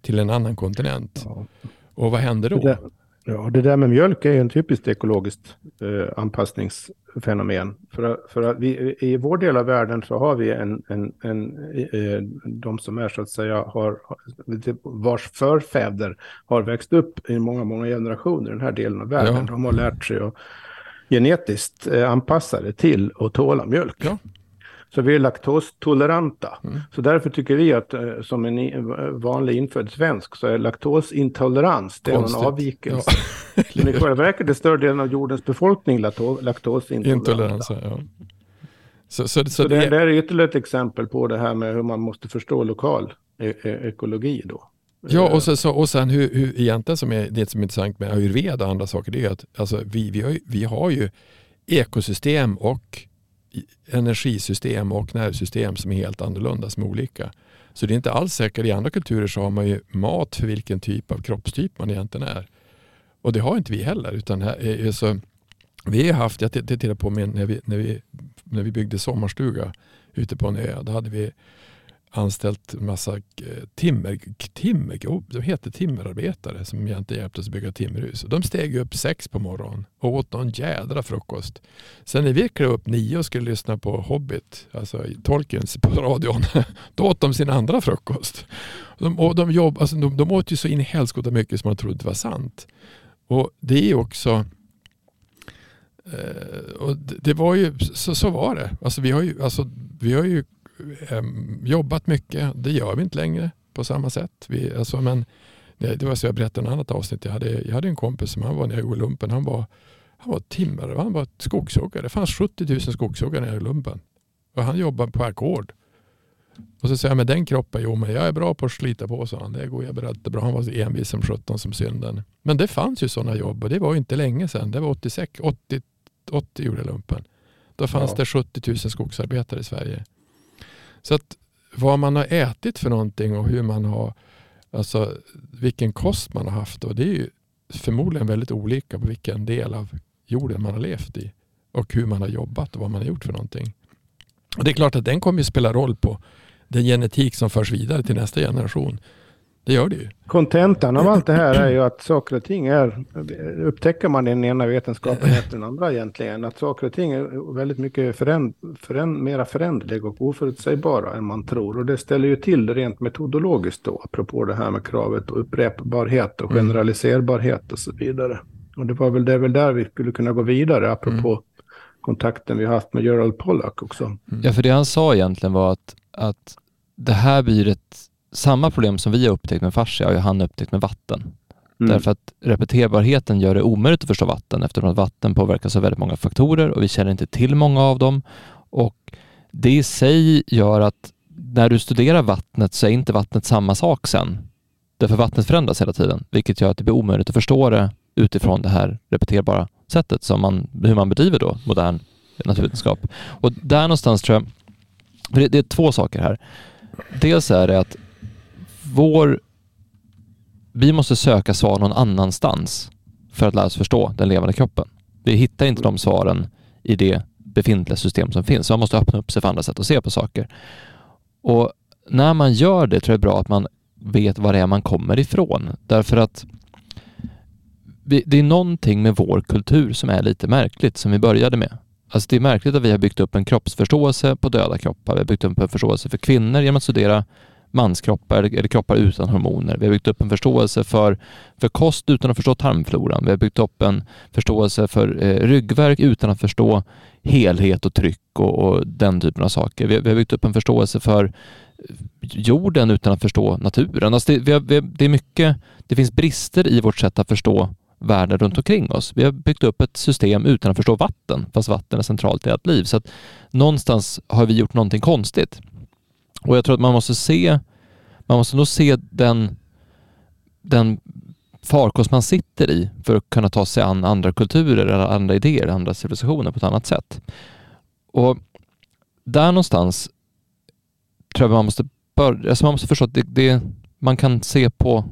till en annan kontinent. Ja. Och vad händer då? Det ja, det där med mjölk är ju en typiskt ekologiskt eh, anpassningsfenomen. För, för att vi, i vår del av världen så har vi en, en, en eh, de som är så att säga har, vars förfäder har växt upp i många, många generationer i den här delen av världen. Ja. De har lärt sig att genetiskt eh, anpassade till att tåla mjölk. Ja. Så vi är laktostoleranta. Mm. Så därför tycker vi att eh, som en vanlig infödd svensk så är laktosintolerans, det är en avvikelse. Ja. Men i själva verket är större delen av jordens befolkning laktosintoleranta. Ja. Så, så, så, så det, det, är ytterligare ett exempel på det här med hur man måste förstå lokal e e ekologi då. Ja, och, så, så, och sen hur, hur egentligen som är det som är intressant med ayurveda och andra saker, det är att alltså, vi, vi, har, vi har ju ekosystem och energisystem och nervsystem som är helt annorlunda, som är olika. Så det är inte alls säkert, i andra kulturer så har man ju mat för vilken typ av kroppstyp man egentligen är. Och det har inte vi heller. Utan här är, så, vi har haft, jag tittar på när vi, när, vi, när vi byggde sommarstuga ute på en ö. Då hade vi anställt massa eh, timmer, timmer, de heter timmerarbetare som egentligen hjälpte oss att bygga timmerhus. De steg upp sex på morgonen och åt någon jädra frukost. Sen när vi klev upp nio och skulle lyssna på Hobbit, alltså Tolkiens på radion, [laughs] då åt de sin andra frukost. De, och de, jobb, alltså de, de åt ju så in i helskotta mycket som man trodde det var sant. Och det är också eh, och det var ju, så, så var det. Alltså vi, har ju, alltså, vi har ju jobbat mycket. Det gör vi inte längre på samma sätt. Vi, alltså, men, det, var så jag berättade i ett annat avsnitt. Jag hade, jag hade en kompis som han var nere i lumpen. Han var, han var timmare, han var skogshuggare. Det fanns 70 000 skogshuggare nere i lumpen. Och han jobbade på ackord. Och så säger jag med den kroppen, jo men jag är bra på att slita på, sa han. Det går jag berätta bra. Han var envis som 17 som synden. Men det fanns ju sådana jobb och det var inte länge sedan. Det var 86, 80, 80 gjorde lumpen. Då fanns ja. det 70 000 skogsarbetare i Sverige. Så att vad man har ätit för någonting och hur man har, alltså vilken kost man har haft. Och det är ju förmodligen väldigt olika på vilken del av jorden man har levt i. Och hur man har jobbat och vad man har gjort för någonting. Och Det är klart att den kommer att spela roll på den genetik som förs vidare till nästa generation. Det gör det ju. Kontentan av allt det här är ju att saker och ting är, upptäcker man den ena vetenskapen efter den andra egentligen, att saker och ting är väldigt mycket föränd, föränd, mera föränderliga och oförutsägbara än man tror. Och det ställer ju till det rent metodologiskt då, apropå det här med kravet på upprepbarhet och mm. generaliserbarhet och så vidare. Och det var väl, det väl där vi skulle kunna gå vidare, apropå mm. kontakten vi haft med Gerald Pollack också. Mm. Ja, för det han sa egentligen var att, att det här blir ett samma problem som vi har upptäckt med fascia har ju han upptäckt med vatten. Mm. Därför att repeterbarheten gör det omöjligt att förstå vatten eftersom att vatten påverkas av väldigt många faktorer och vi känner inte till många av dem. Och det i sig gör att när du studerar vattnet så är inte vattnet samma sak sen. Därför vattnet förändras hela tiden, vilket gör att det blir omöjligt att förstå det utifrån det här repeterbara sättet som man, hur man bedriver då modern naturvetenskap. Och där någonstans tror jag, det, det är två saker här. Dels är det att vår, vi måste söka svar någon annanstans för att lära oss förstå den levande kroppen. Vi hittar inte de svaren i det befintliga system som finns. Så man måste öppna upp sig för andra sätt att se på saker. Och när man gör det tror jag det är bra att man vet var det är man kommer ifrån. Därför att vi, det är någonting med vår kultur som är lite märkligt, som vi började med. Alltså det är märkligt att vi har byggt upp en kroppsförståelse på döda kroppar. Vi har byggt upp en förståelse för kvinnor genom att studera manskroppar eller kroppar utan hormoner. Vi har byggt upp en förståelse för, för kost utan att förstå tarmfloran. Vi har byggt upp en förståelse för eh, ryggverk utan att förstå helhet och tryck och, och den typen av saker. Vi, vi, har byggt upp en förståelse för eh, jorden utan att förstå naturen. Alltså det, vi har, vi, det är mycket, det finns brister i vårt sätt att förstå världen runt omkring oss. Vi har byggt upp ett system utan att förstå vatten, fast vatten är centralt i allt liv. Så att någonstans har vi gjort någonting konstigt. Och jag tror att man måste se, man måste nog se den, den farkost man sitter i för att kunna ta sig an andra kulturer, eller andra idéer, andra civilisationer på ett annat sätt. Och där någonstans tror jag man måste börja, alltså man måste förstå att det, det, man kan se på,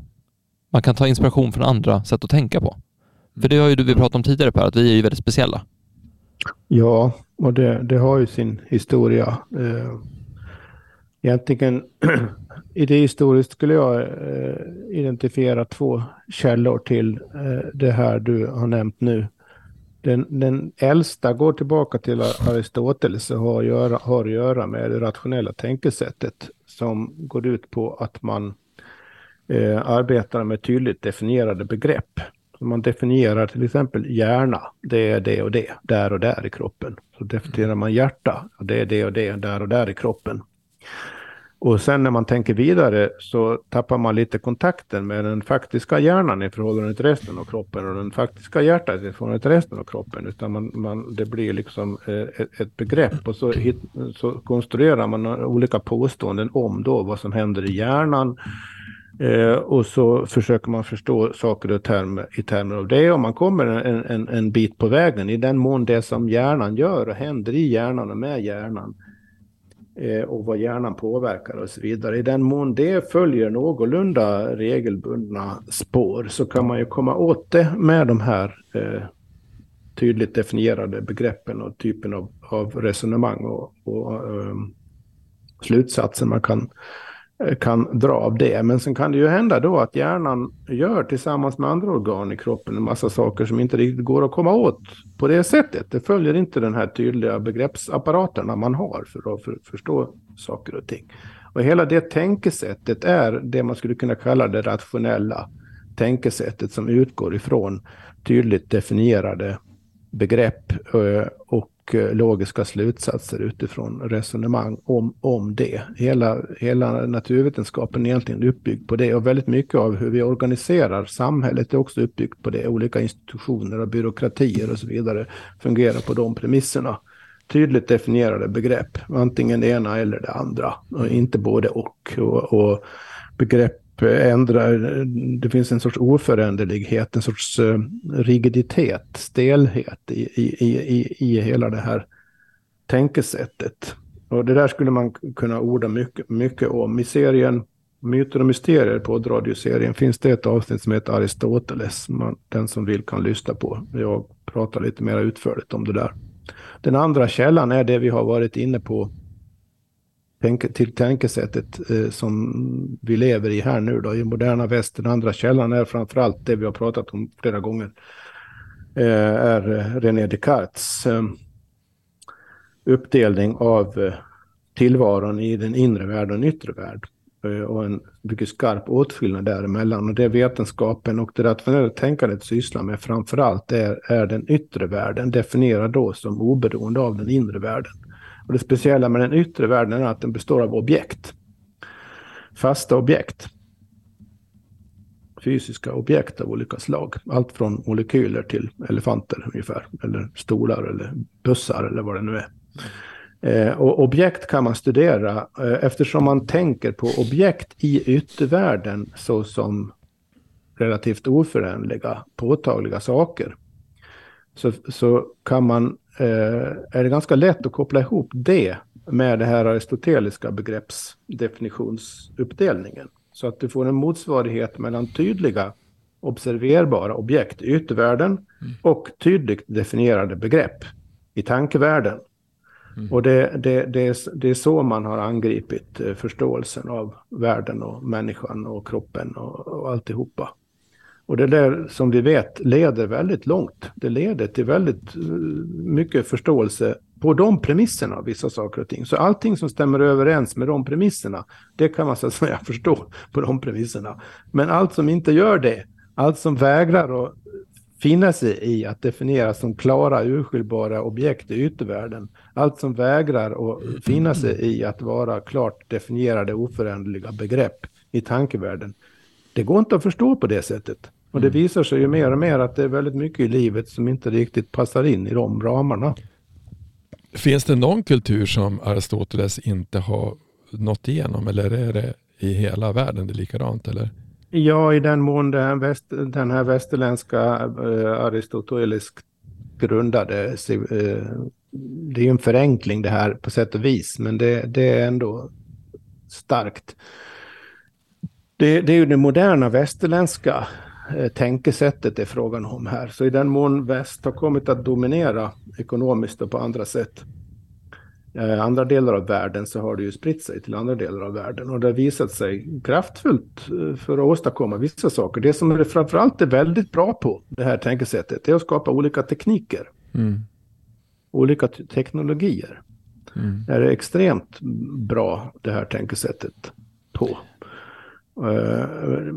man kan ta inspiration från andra sätt att tänka på. För det har ju du, vi pratat om tidigare Per, att vi är ju väldigt speciella. Ja, och det, det har ju sin historia. Eh, egentligen [clears throat] idéhistoriskt skulle jag eh, identifiera två källor till eh, det här du har nämnt nu. Den, den äldsta går tillbaka till Aristoteles och har, göra, har att göra med det rationella tänkesättet som går ut på att man eh, arbetar med tydligt definierade begrepp. Så man definierar till exempel hjärna, det är det och det, där och där i kroppen. Så definierar man hjärta, det är det och det, där och där i kroppen. Och sen när man tänker vidare så tappar man lite kontakten med den faktiska hjärnan i förhållande till resten av kroppen och den faktiska hjärtat i förhållande till resten av kroppen. Utan man, man, det blir liksom eh, ett, ett begrepp och så, hit, så konstruerar man olika påståenden om då vad som händer i hjärnan. Eh, och så försöker man förstå saker och term, i termer av det och man kommer en, en, en bit på vägen i den mån det som hjärnan gör och händer i hjärnan och med hjärnan Eh, Eh, och vad hjärnan påverkar och så vidare. I den mån det följer någorlunda regelbundna spår så kan man ju komma åt det med de här eh, tydligt definierade begreppen och typen av, av resonemang och, och eh, slutsatser man kan Eh, kan dra av det. Men sen kan det ju hända då att hjärnan gör tillsammans med andra organ i kroppen en massa saker som inte riktigt går att komma åt på det sättet. Det följer inte den här tydliga begreppsapparaterna man har för att för, förstå saker och ting. Och hela det tänkesättet är det man skulle kunna kalla det rationella tänkesättet som utgår ifrån tydligt definierade begrepp eh, och och eh, logiska slutsatser utifrån resonemang om, om det. Hela, hela naturvetenskapen är egentligen uppbyggd på det och väldigt mycket av hur vi organiserar samhället är också uppbyggt på det. Olika institutioner och byråkratier och så vidare fungerar på de premisserna. Tydligt definierade begrepp, antingen det ena eller det andra, och inte både och. och, och begrepp ändrar, det finns en sorts oföränderlighet, en sorts eh, rigiditet, stelhet i, i, i, i hela det här tänkesättet. Och det där skulle man kunna orda mycket, mycket om. I serien Myter och mysterier på radioserien finns det ett avsnitt som heter Aristoteles. Man, den som vill kan lyssna på. Jag pratar lite mer utförligt om det där. Den andra källan är det vi har varit inne på till tänkesättet eh, som vi lever i här nu då, i moderna väst. Den andra källan är framförallt det vi har pratat om flera gånger, eh, är eh, René Descartes eh, uppdelning av eh, tillvaron i den inre världen och den yttre världen eh, och en mycket skarp åtskillnad däremellan. Och det vetenskapen och det rationella tänkandet sysslar med framförallt är, är den yttre världen, definierad då som oberoende av den inre världen. Och det speciella med den yttre världen är att den består av objekt. Fasta objekt. fysiska objekt av olika slag. Allt från molekyler till elefanter ungefär, eller stolar eller bussar eller vad det nu är. Eh, och objekt kan man studera eh, eftersom man tänker på objekt i yttervärlden såsom relativt oföränderliga, påtagliga saker. Så, så kan man, är det ganska lätt att koppla ihop det med det här aristoteliska begreppsdefinitionsuppdelningen. Så att du får en motsvarighet mellan tydliga observerbara objekt i yttervärlden mm. och tydligt definierade begrepp i tankevärlden. Mm. Och det, det, det, är, det är så man har angripit eh, förståelsen av världen och människan och kroppen och, och alltihopa. Och det där som vi vet leder väldigt långt. Det leder till väldigt eh, mycket förståelse på de premisserna vissa saker och ting. Så allting som stämmer överens med de premisserna, det kan man så att säga [laughs] förstå på de premisserna. Men allt som inte gör det, allt som vägrar att finna sig i att definieras som klara urskiljbara objekt i yttervärlden, allt som vägrar att finna sig i att vara klart definierade oföränderliga begrepp i tankevärlden, det går inte att förstå på det sättet. Och det mm. visar sig ju mer och mer att det är väldigt mycket i livet som inte riktigt passar in i de ramarna. Finns det någon kultur som Aristoteles inte har nått igenom eller är det i hela världen det är likadant? Eller? Ja, i den mån den, väst, den här västerländska uh, aristoteliskt grundade, uh, det är en förenkling det här på sätt och vis, men det, det är ändå starkt. Det, det är ju det moderna västerländska Eh, tänkesättet är frågan om här. Så i den mån väst har kommit att dominera ekonomiskt och på andra sätt eh, andra delar av världen så har det ju spritt sig till andra delar av världen och det har visat sig kraftfullt eh, för att åstadkomma vissa saker. Det som det framförallt är väldigt bra på, det här tänkesättet, är att skapa olika tekniker. Mm. Olika teknologier. Mm. Det är extremt bra det här tänkesättet på. Eh,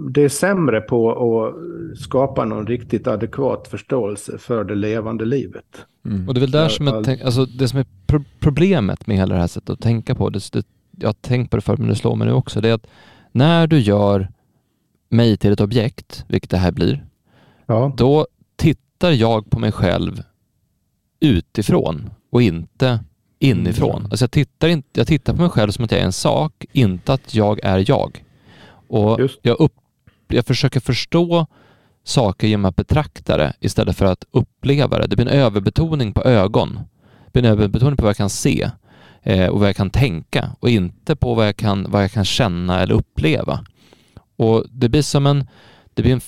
det är sämre på att skapa någon riktigt adekvat förståelse för det levande livet. Mm. Och det är väl där som jag tänk, alltså det som är pro problemet med hela det här sättet att tänka på, det, det, jag har tänkt på det förr men det slår mig nu också, det är att när du gör mig till ett objekt, vilket det här blir, ja. då tittar jag på mig själv utifrån och inte inifrån. Mm. Alltså jag, tittar inte, jag tittar på mig själv som att jag är en sak, inte att jag är jag. Och jag, upp, jag försöker förstå saker genom att betrakta det istället för att uppleva det. Det blir en överbetoning på ögon. Det blir en överbetoning på vad jag kan se eh, och vad jag kan tänka och inte på vad jag kan, vad jag kan känna eller uppleva. Och det blir som en... Det blir en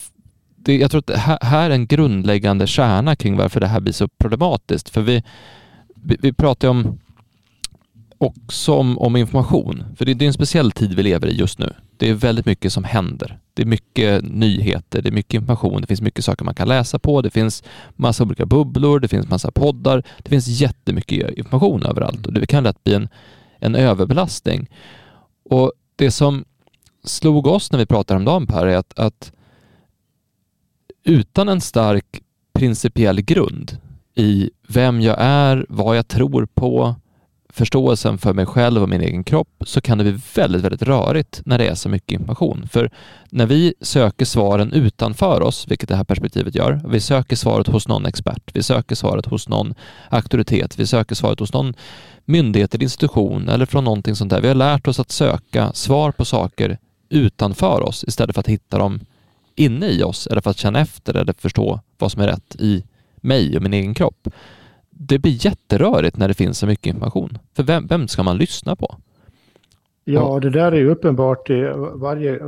det, jag tror att det här, här är en grundläggande kärna kring varför det här blir så problematiskt. För vi, vi, vi pratar om också om, om information. För det, det, är en speciell tid vi lever i just nu. Det är väldigt mycket som händer. Det är mycket nyheter, det är mycket information, det finns mycket saker man kan läsa på, det finns massa olika bubblor, det finns massa poddar, det finns jättemycket information överallt och det kan lätt bli en, en överbelastning. Och det som slog oss när vi pratade om dagen Per är att, att utan en stark principiell grund i vem jag är, vad jag tror på, förståelsen för mig själv och min egen kropp så kan det bli väldigt, väldigt rörigt när det är så mycket information. För när vi söker svaren utanför oss, vilket det här perspektivet gör, vi söker svaret hos någon expert, vi söker svaret hos någon auktoritet, vi söker svaret hos någon myndighet eller institution eller från någonting sånt där. Vi har lärt oss att söka svar på saker utanför oss istället för att hitta dem inne i oss eller för att känna efter eller förstå vad som är rätt i mig och min egen kropp det blir jätterörigt när det finns så mycket information. För vem, vem ska man lyssna på? Ja, det där är ju uppenbart i varje,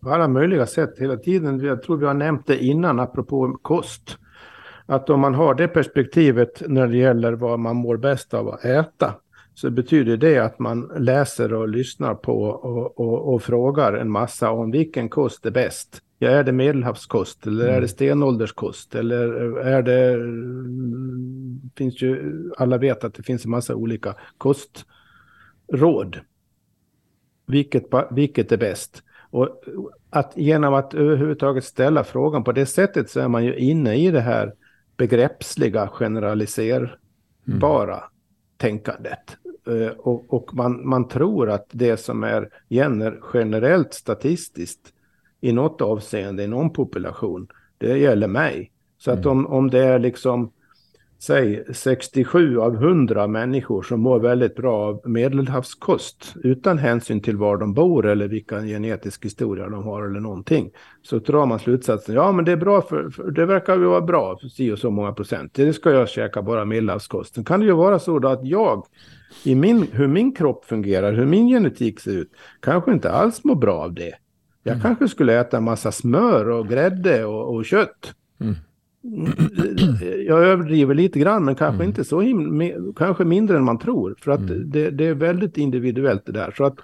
på alla möjliga sätt hela tiden. Jag tror vi har nämnt det innan apropå kost. Att om man har det perspektivet när det gäller vad man mår bäst av att äta så betyder det att man läser och lyssnar på och, och, och frågar en massa om vilken kost är bäst. Ja, är det medelhavskost eller mm. är det stenålderskost eller är det... finns ju, alla vet att det finns en massa olika kostråd. Vilket, vilket är bäst? Och att genom att överhuvudtaget ställa frågan på det sättet så är man ju inne i det här begreppsliga generaliserbara mm. tänkandet. Eh, och, och man, man tror att det som är generellt statistiskt i något avseende i någon population. Det gäller mig. Så att om, om det är liksom säg 67 av 100 människor som mår väldigt bra av medelhavskost utan hänsyn till var de bor eller vilken genetisk historia de har eller någonting. Så drar man slutsatsen, ja men det är bra för, för det verkar ju vara bra för si och så många procent. Det ska jag käka bara medelhavskost. Sen kan det ju vara så då att jag i min, hur min kropp fungerar, hur min genetik ser ut, kanske inte alls mår bra av det. Jag mm. kanske skulle äta en massa smör och grädde och, och kött. Mm jag överdriver lite grann, men kanske mm. inte så himla, kanske mindre än man tror. För att mm. det, det, är väldigt individuellt det där. Så att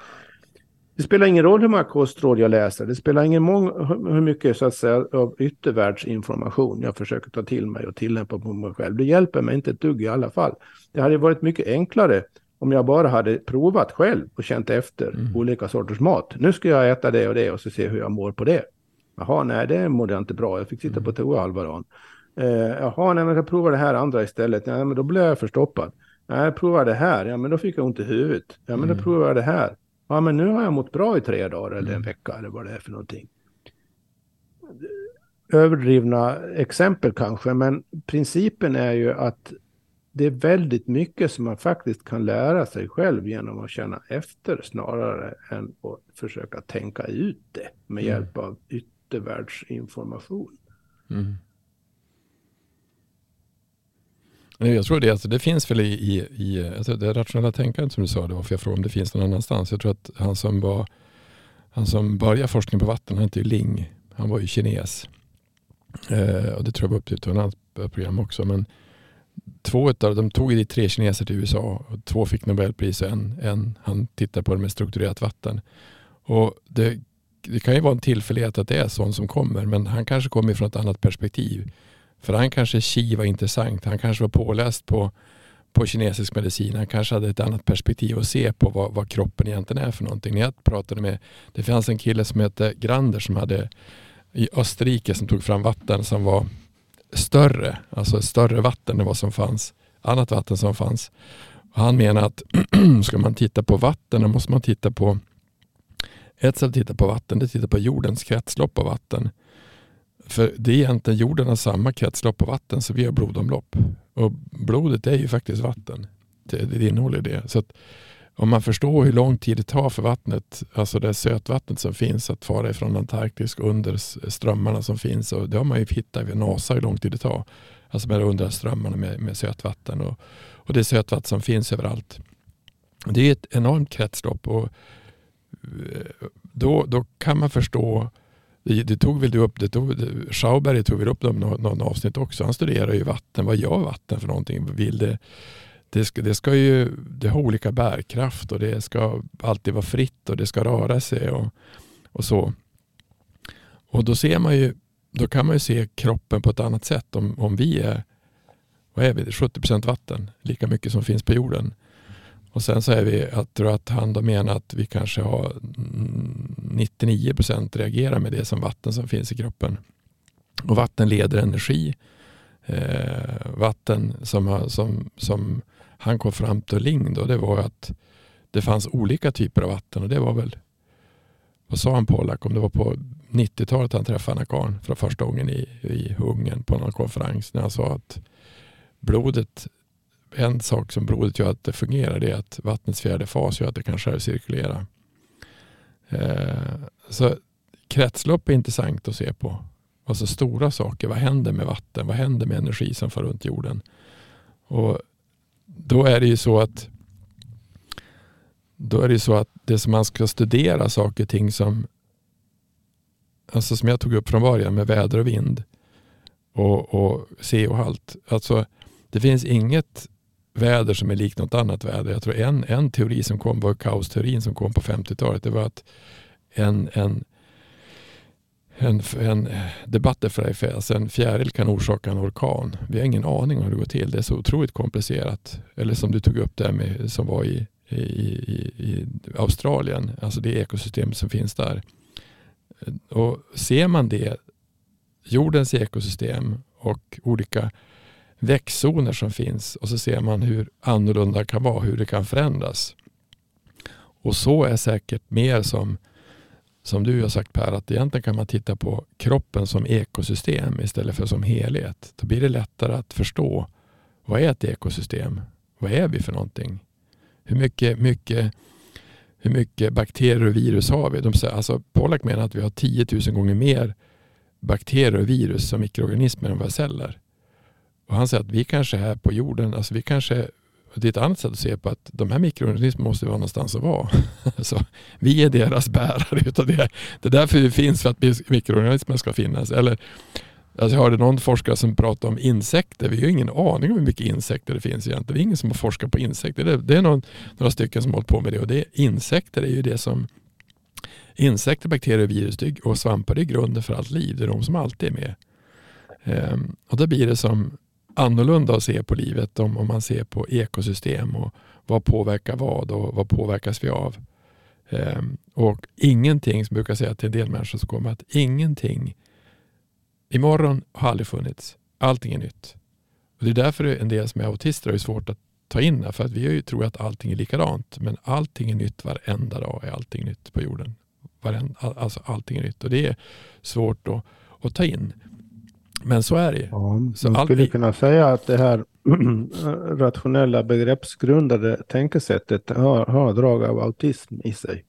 det spelar ingen roll hur många kostråd jag läser. Det spelar ingen mång, hur mycket så att säga, av yttervärldsinformation jag försöker ta till mig och tillämpa på mig själv. Det hjälper mig inte ett dugg i alla fall. Det hade varit mycket enklare om jag bara hade provat själv och känt efter mm. olika sorters mat. Nu ska jag äta det och det och så se hur jag mår på det. Jaha, nej det mådde jag inte bra. Jag fick sitta på mm. toa halva dagen. Eh, jaha, nej men jag provar det här andra istället. Ja, men då blev jag förstoppad. Nej, jag provar det här. Ja, men då fick jag ont i huvudet. Ja, men då mm. provar jag det här. Ja, men nu har jag mått bra i tre dagar eller en mm. vecka eller vad det är för någonting. Överdrivna exempel kanske, men principen är ju att det är väldigt mycket som man faktiskt kan lära sig själv genom att känna efter snarare än att försöka tänka ut det med hjälp av yttervärldsinformation. Mm. Jag tror det, alltså det finns väl i, i, i alltså det rationella tänkandet som du sa, det var för jag frågade om det finns någon annanstans. Jag tror att han som, var, han som började forskning på vatten, han hette ju Ling. Han var ju kines. Eh, och det tror jag var upp till ett annat program också. Men två utav de tog dit tre kineser till USA. Och två fick Nobelpris och en, en han tittar på det med strukturerat vatten. Och det, det kan ju vara en tillfällighet att det är sånt som kommer. Men han kanske kommer från ett annat perspektiv. För han kanske Qi var intressant. Han kanske var påläst på, på kinesisk medicin. Han kanske hade ett annat perspektiv att se på vad, vad kroppen egentligen är för någonting. När jag pratade med, det fanns en kille som hette Grander som hade i Österrike som tog fram vatten som var större, alltså större vatten än vad som fanns, annat vatten som fanns. Och han menar att [clears throat] ska man titta på vatten då måste man titta på ett sätt att titta på vatten det är att titta på jordens kretslopp av vatten. För det är egentligen jorden har samma kretslopp av vatten som vi har blodomlopp. Och blodet är ju faktiskt vatten. Det, det innehåller det. Så att om man förstår hur lång tid det tar för vattnet, alltså det sötvattnet som finns att fara ifrån Antarktis under strömmarna som finns. Och det har man ju hittat vid NASA hur lång tid det tar. Alltså med under strömmarna med, med sötvatten. Och, och det sötvatten som finns överallt. Det är ett enormt kretslopp. Och eh, då, då kan man förstå det, det, tog väl du upp, det tog, Schauberg tog väl upp någon, någon avsnitt också. Han studerar ju vatten. Vad gör vatten för någonting? Vill det, det, ska, det, ska ju, det har olika bärkraft och det ska alltid vara fritt och det ska röra sig och, och så. Och då ser man ju, då kan man ju se kroppen på ett annat sätt. Om, om vi är, vad är vi, 70% vatten, lika mycket som finns på jorden. Och sen så är vi, jag tror att han då menar att vi kanske har 99% reagerar med det som vatten som finns i kroppen. Och vatten leder energi. Eh, vatten som, som, som han kom fram till Ling då, det var att det fanns olika typer av vatten och det var väl, vad sa han Pollack, om det var på 90-talet han träffade Anna Karn för första gången i, i Ungern på någon konferens när han sa att blodet en sak som blodet gör att det fungerar det är att vattnets fjärde fas gör att det kan självcirkulera. Eh, så kretslopp är intressant att se på. Alltså stora saker. Vad händer med vatten? Vad händer med energi som far runt jorden? Och då är det ju så att då är det så att det som man ska studera saker och ting som alltså som jag tog upp från början med väder och vind och, och CO-halt. Alltså, det finns inget väder som är likt något annat väder. Jag tror en, en teori som kom var kaosteorin som kom på 50-talet. Det var att en, en, en, en eh, debatterfärg, alltså en fjäril kan orsaka en orkan. Vi har ingen aning om hur det går till. Det är så otroligt komplicerat. Eller som du tog upp där med, som var i, i, i, i Australien, alltså det ekosystem som finns där. Och ser man det, jordens ekosystem och olika växtzoner som finns och så ser man hur annorlunda det kan vara, hur det kan förändras. Och så är säkert mer som som du har sagt Per, att egentligen kan man titta på kroppen som ekosystem istället för som helhet. Då blir det lättare att förstå vad är ett ekosystem? Vad är vi för någonting? Hur mycket, mycket, hur mycket bakterier och virus har vi? De säger, alltså, Pollack menar att vi har 10 000 gånger mer bakterier och virus som mikroorganismer än våra celler. Och han säger att vi kanske här på jorden, alltså vi kanske det är ett annat sätt att se på att de här mikroorganismerna måste vara någonstans att vara. [laughs] så vi är deras bärare utav det. Det är därför vi finns, för att mikroorganismerna ska finnas. Eller, alltså jag hörde någon forskare som pratade om insekter. Vi har ingen aning om hur mycket insekter det finns egentligen. Det är ingen som har forskat på insekter. Det, det är någon, några stycken som har hållit på med det. Och det, insekter är ju det som Insekter, bakterier, virus och svampar är grunden för allt liv. Det är de som alltid är med. Ehm, och då blir det som annorlunda att se på livet om, om man ser på ekosystem och vad påverkar vad och vad påverkas vi av. Ehm, och ingenting, som jag brukar säga till en del människor som kommer, att ingenting imorgon har aldrig funnits. Allting är nytt. Och det är därför en del som är autister har svårt att ta in det. För att vi tror att allting är likadant. Men allting är nytt varenda dag. är allting nytt på jorden. Varenda, alltså allting är nytt. Och det är svårt att, att ta in. Men så är det. Ja, så man skulle kunna säga att det här [clears throat] rationella begreppsgrundade tänkesättet har, har drag av autism i sig.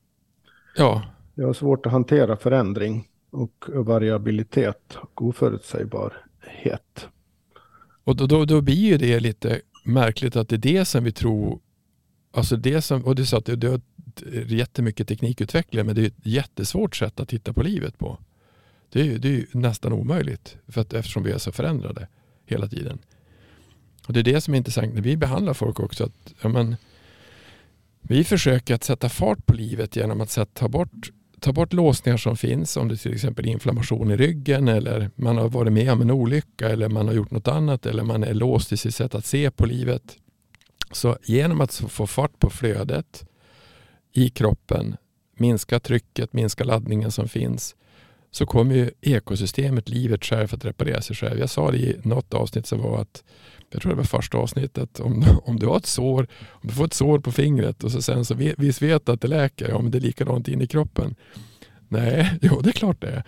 Ja. Det har svårt att hantera förändring och variabilitet och oförutsägbarhet. Och då, då, då blir ju det lite märkligt att det är det som vi tror, alltså det som, och du sa att det, det har jättemycket teknikutveckling men det är ett jättesvårt sätt att titta på livet på. Det är, det är nästan omöjligt för att, eftersom vi är så förändrade hela tiden. Och Det är det som är intressant när vi behandlar folk också. Att, ja, men, vi försöker att sätta fart på livet genom att sätta, ta, bort, ta bort låsningar som finns. Om det till exempel är inflammation i ryggen eller man har varit med om en olycka eller man har gjort något annat eller man är låst i sitt sätt att se på livet. Så genom att få fart på flödet i kroppen, minska trycket, minska laddningen som finns så kommer ju ekosystemet, livet själv att reparera sig själv. Jag sa det i något avsnitt som var att, jag tror det var första avsnittet, om, [laughs] om du har ett sår, om du får ett sår på fingret och så sen så vet, visst vet att det läker, ja men det är likadant in i kroppen. Nej, [laughs] jo det är klart det är.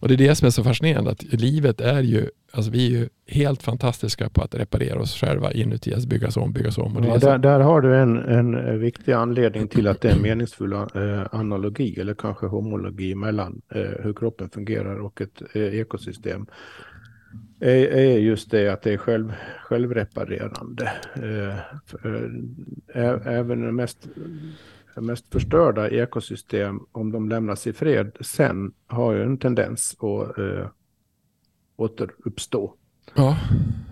Och det är det som är så fascinerande, att livet är ju, alltså vi är ju helt fantastiska på att reparera oss själva inuti, alltså byggas om, byggas om. Och ja, där, där, har du en, en viktig anledning till att det är en meningsfull eh, analogi eller kanske homologi mellan eh, hur kroppen fungerar och ett eh, ekosystem. Är, är just det att det är själv, självreparerande. Eh, eh även den mest mest förstörda ekosystem, om de lämnas i fred sen, har ju en tendens att eh, återuppstå. Ja.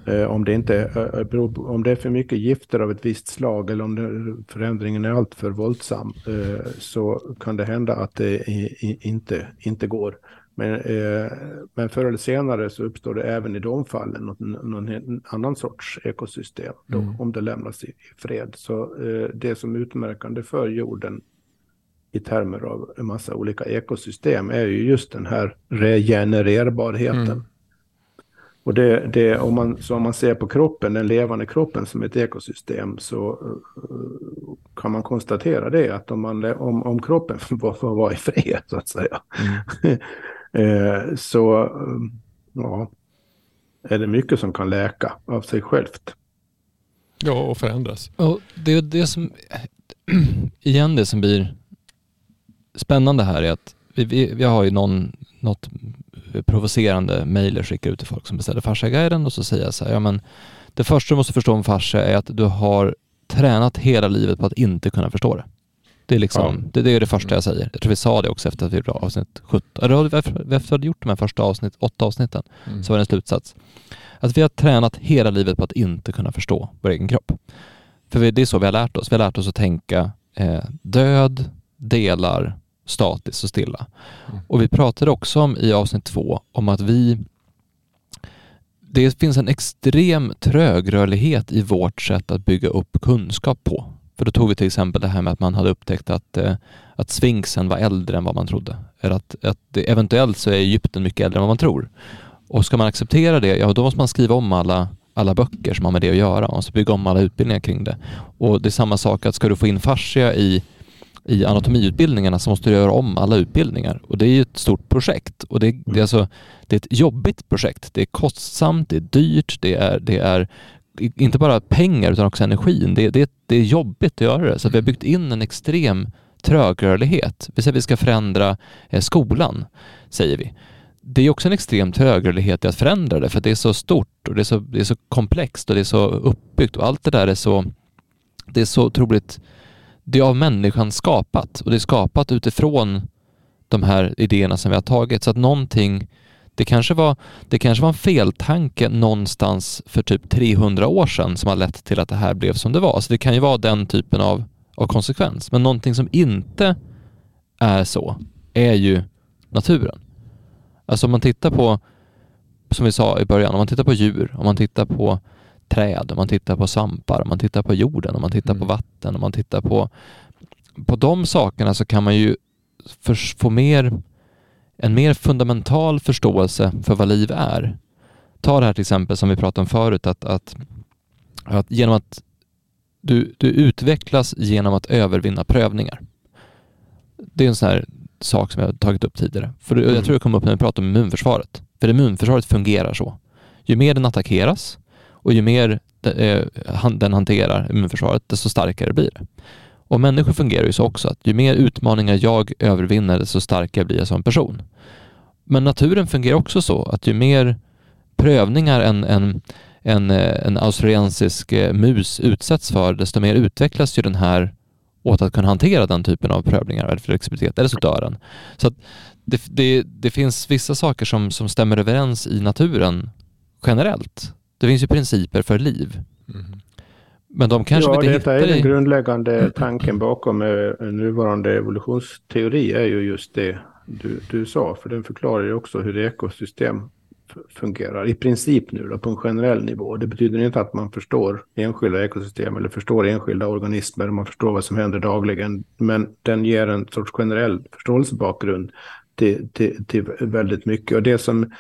Eh, om, det inte, eh, om det är för mycket gifter av ett visst slag eller om det, förändringen är alltför våldsam eh, så kan det hända att det i, i, inte, inte går. Men, eh, men förr eller senare så uppstår det även i de fallen någon, någon annan sorts ekosystem då, mm. om det lämnas i, i fred. Så eh, det som är utmärkande för jorden i termer av en massa olika ekosystem är ju just den här regenererbarheten. Mm. Och det, det, om, man, så om man ser på kroppen, den levande kroppen som ett ekosystem så uh, kan man konstatera det att om, man, om, om kroppen [laughs] får vara i fred så att säga mm. [laughs] Eh, så eh, ja, är det mycket som kan läka av sig självt. Ja, och förändras. Och det är det som, [clears throat] igen det som blir spännande här är att vi, vi, vi har ju någon, något provocerande mejl jag skickar ut till folk som beställer fasciaguiden och så säger jag så här, ja men det första du måste förstå om fascia är att du har tränat hela livet på att inte kunna förstå det. Det är, liksom, ja. det, det, är det första jag säger. Jag tror vi sa det också efter att vi gjorde avsnitt 17. Eller efter vi hade gjort de här första avsnitt, åtta avsnitten, mm. så var det en slutsats. Att vi har tränat hela livet på att inte kunna förstå vår egen kropp. För det är så vi har lärt oss. Vi har lärt oss att tänka eh, död, delar, statiskt och stilla. Mm. Och vi pratade också om i avsnitt två om att vi det finns en extrem trögrörlighet i vårt sätt att bygga upp kunskap på. För då tog vi till exempel det här med att man hade upptäckt att, eh, att sfinxen var äldre än vad man trodde. Eller att, att det, eventuellt så är Egypten mycket äldre än vad man tror. Och ska man acceptera det, ja då måste man skriva om alla, alla böcker som har med det att göra. Man måste bygga om alla utbildningar kring det. Och det är samma sak att ska du få in fascia i i anatomiutbildningarna så måste du göra om alla utbildningar och det är ju ett stort projekt och det, det, är, alltså, det är ett jobbigt projekt. Det är kostsamt, det är dyrt, det är, det är inte bara pengar utan också energin. Det, det, det är jobbigt att göra det så vi har byggt in en extrem trögrörlighet. Vi säger att vi ska förändra eh, skolan, säger vi. Det är också en extrem trögrörlighet i att förändra det för det är så stort och det är så, det är så komplext och det är så uppbyggt och allt det där är så, det är så otroligt det är av människan skapat och det är skapat utifrån de här idéerna som vi har tagit. Så att någonting, det kanske var, det kanske var en feltanke någonstans för typ 300 år sedan som har lett till att det här blev som det var. Så det kan ju vara den typen av, av konsekvens. Men någonting som inte är så är ju naturen. Alltså om man tittar på, som vi sa i början, om man tittar på djur, om man tittar på träd, om man tittar på svampar, om man tittar på jorden, om man tittar mm. på vatten, om man tittar på, på de sakerna så kan man ju för, få mer, en mer fundamental förståelse för vad liv är. Ta det här till exempel som vi pratade om förut, att, att, att genom att du, du utvecklas genom att övervinna prövningar. Det är en sån här sak som jag har tagit upp tidigare. För Jag mm. tror det kom upp när vi pratade om immunförsvaret. För immunförsvaret fungerar så. Ju mer den attackeras, och ju mer eh, den hanterar immunförsvaret, desto starkare blir det. Och människor fungerar ju så också, att ju mer utmaningar jag övervinner, desto starkare blir jag som person. Men naturen fungerar också så, att ju mer prövningar en, en, en, eh, en australiensisk eh, mus utsätts för, desto mer utvecklas ju den här åt att kunna hantera den typen av prövningar eller flexibilitet, eller så dör den. Så det, det, det finns vissa saker som, som stämmer överens i naturen generellt. Det finns ju principer för liv. Mm. Men de kanske ja, inte detta är den grundläggande tanken bakom eh, nuvarande evolutionsteori är ju just det du, du sa. För den förklarar ju också hur ekosystem fungerar i princip nu då, på en generell nivå. Det betyder inte att man förstår enskilda ekosystem eller förstår enskilda organismer, man förstår vad som händer dagligen. Men den ger en sorts generell förståelsebakgrund till, till, till väldigt mycket. Och det som,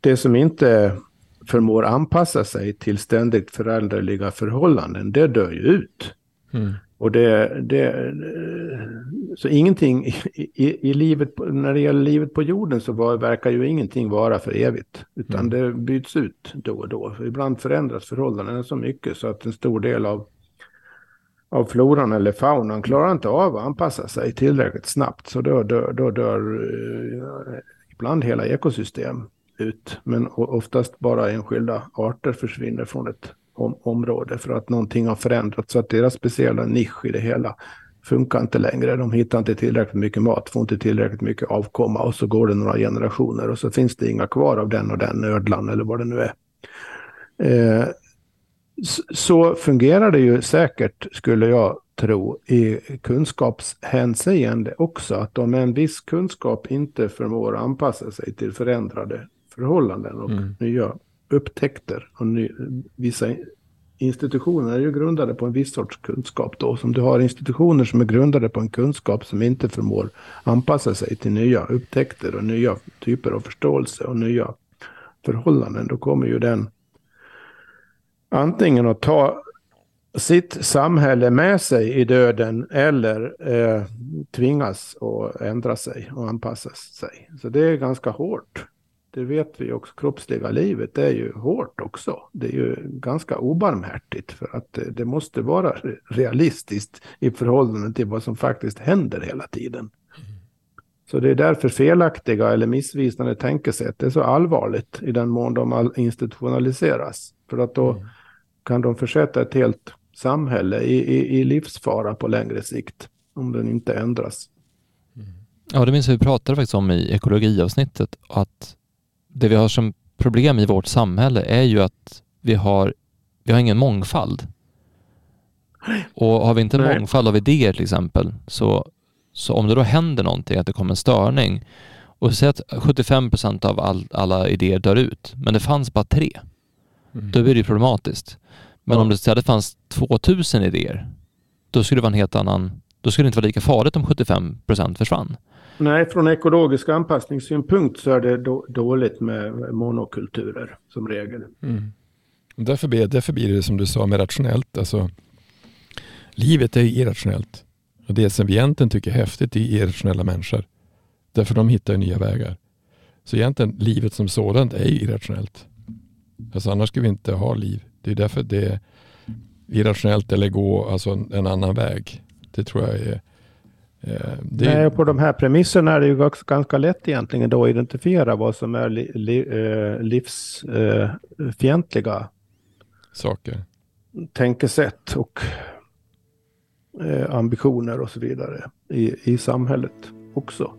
det som inte förmår anpassa sig till ständigt föränderliga förhållanden, det dör ju ut. Mm. Och det, det, så ingenting i, i, livet, när det gäller livet på jorden så var, verkar ju ingenting vara för evigt. Utan mm. det byts ut då och då. Ibland förändras förhållandena så mycket så att en stor del av, av floran eller faunan klarar inte av att anpassa sig tillräckligt snabbt. Så då, då, då dör eh, ibland hela ekosystem ut. Men oftast bara enskilda arter försvinner från ett om område för att någonting har förändrats. Så att deras speciella nisch i det hela funkar inte längre. De hittar inte tillräckligt mycket mat, får inte tillräckligt mycket avkomma och så går det några generationer och så finns det inga kvar av den och den ödlan eller vad det nu är. Eh, så fungerar det ju säkert, skulle jag tro, i kunskapshänseende också. Att om en viss kunskap inte förmår anpassa sig till förändrade förhållanden och mm. nya upptäckter. Och ny, vissa institutioner är ju grundade på en viss sorts kunskap då. Som du har institutioner som är grundade på en kunskap som inte förmår anpassa sig till nya upptäckter och nya typer av förståelse och nya förhållanden. Då kommer ju den antingen att ta sitt samhälle med sig i döden eller eh, tvingas att ändra sig och anpassa sig. Så det är ganska hårt det vet vi också, kroppsliga livet är ju hårt också. Det är ju ganska obarmhärtigt för att det måste vara realistiskt i förhållande till vad som faktiskt händer hela tiden. Så det är därför felaktiga eller missvisande tänkesätt är så allvarligt i den mån de institutionaliseras. För att då mm. kan de försätta ett helt samhälle i, i, i livsfara på längre sikt om den inte ändras. Ja, det minns vi pratade faktiskt om i ekologiavsnittet, att det vi har som problem i vårt samhälle är ju att vi har, vi har ingen mångfald. Och har vi inte en mångfald av idéer till exempel, så, så om det då händer någonting, att det kommer en störning, och säg att 75 procent av all, alla idéer dör ut, men det fanns bara tre, mm. då blir det problematiskt. Men ja. om det istället fanns 2000 idéer, då skulle det vara en helt annan, då skulle det inte vara lika farligt om 75 procent försvann. Nej, från ekologisk anpassningssynpunkt så är det då, dåligt med monokulturer som regel. Mm. Därför, blir, därför blir det som du sa med rationellt. Alltså, livet är irrationellt. Och det som vi egentligen tycker är häftigt är irrationella människor. Därför de hittar nya vägar. Så egentligen livet som sådant är irrationellt. Alltså annars skulle vi inte ha liv. Det är därför det är irrationellt eller gå alltså en annan väg. Det tror jag är... Eh, det. Nej, på de här premisserna är det ju ganska lätt egentligen då att identifiera vad som är li, li, eh, livsfientliga eh, saker. Tänkesätt och ambitioner och så vidare i, i samhället också.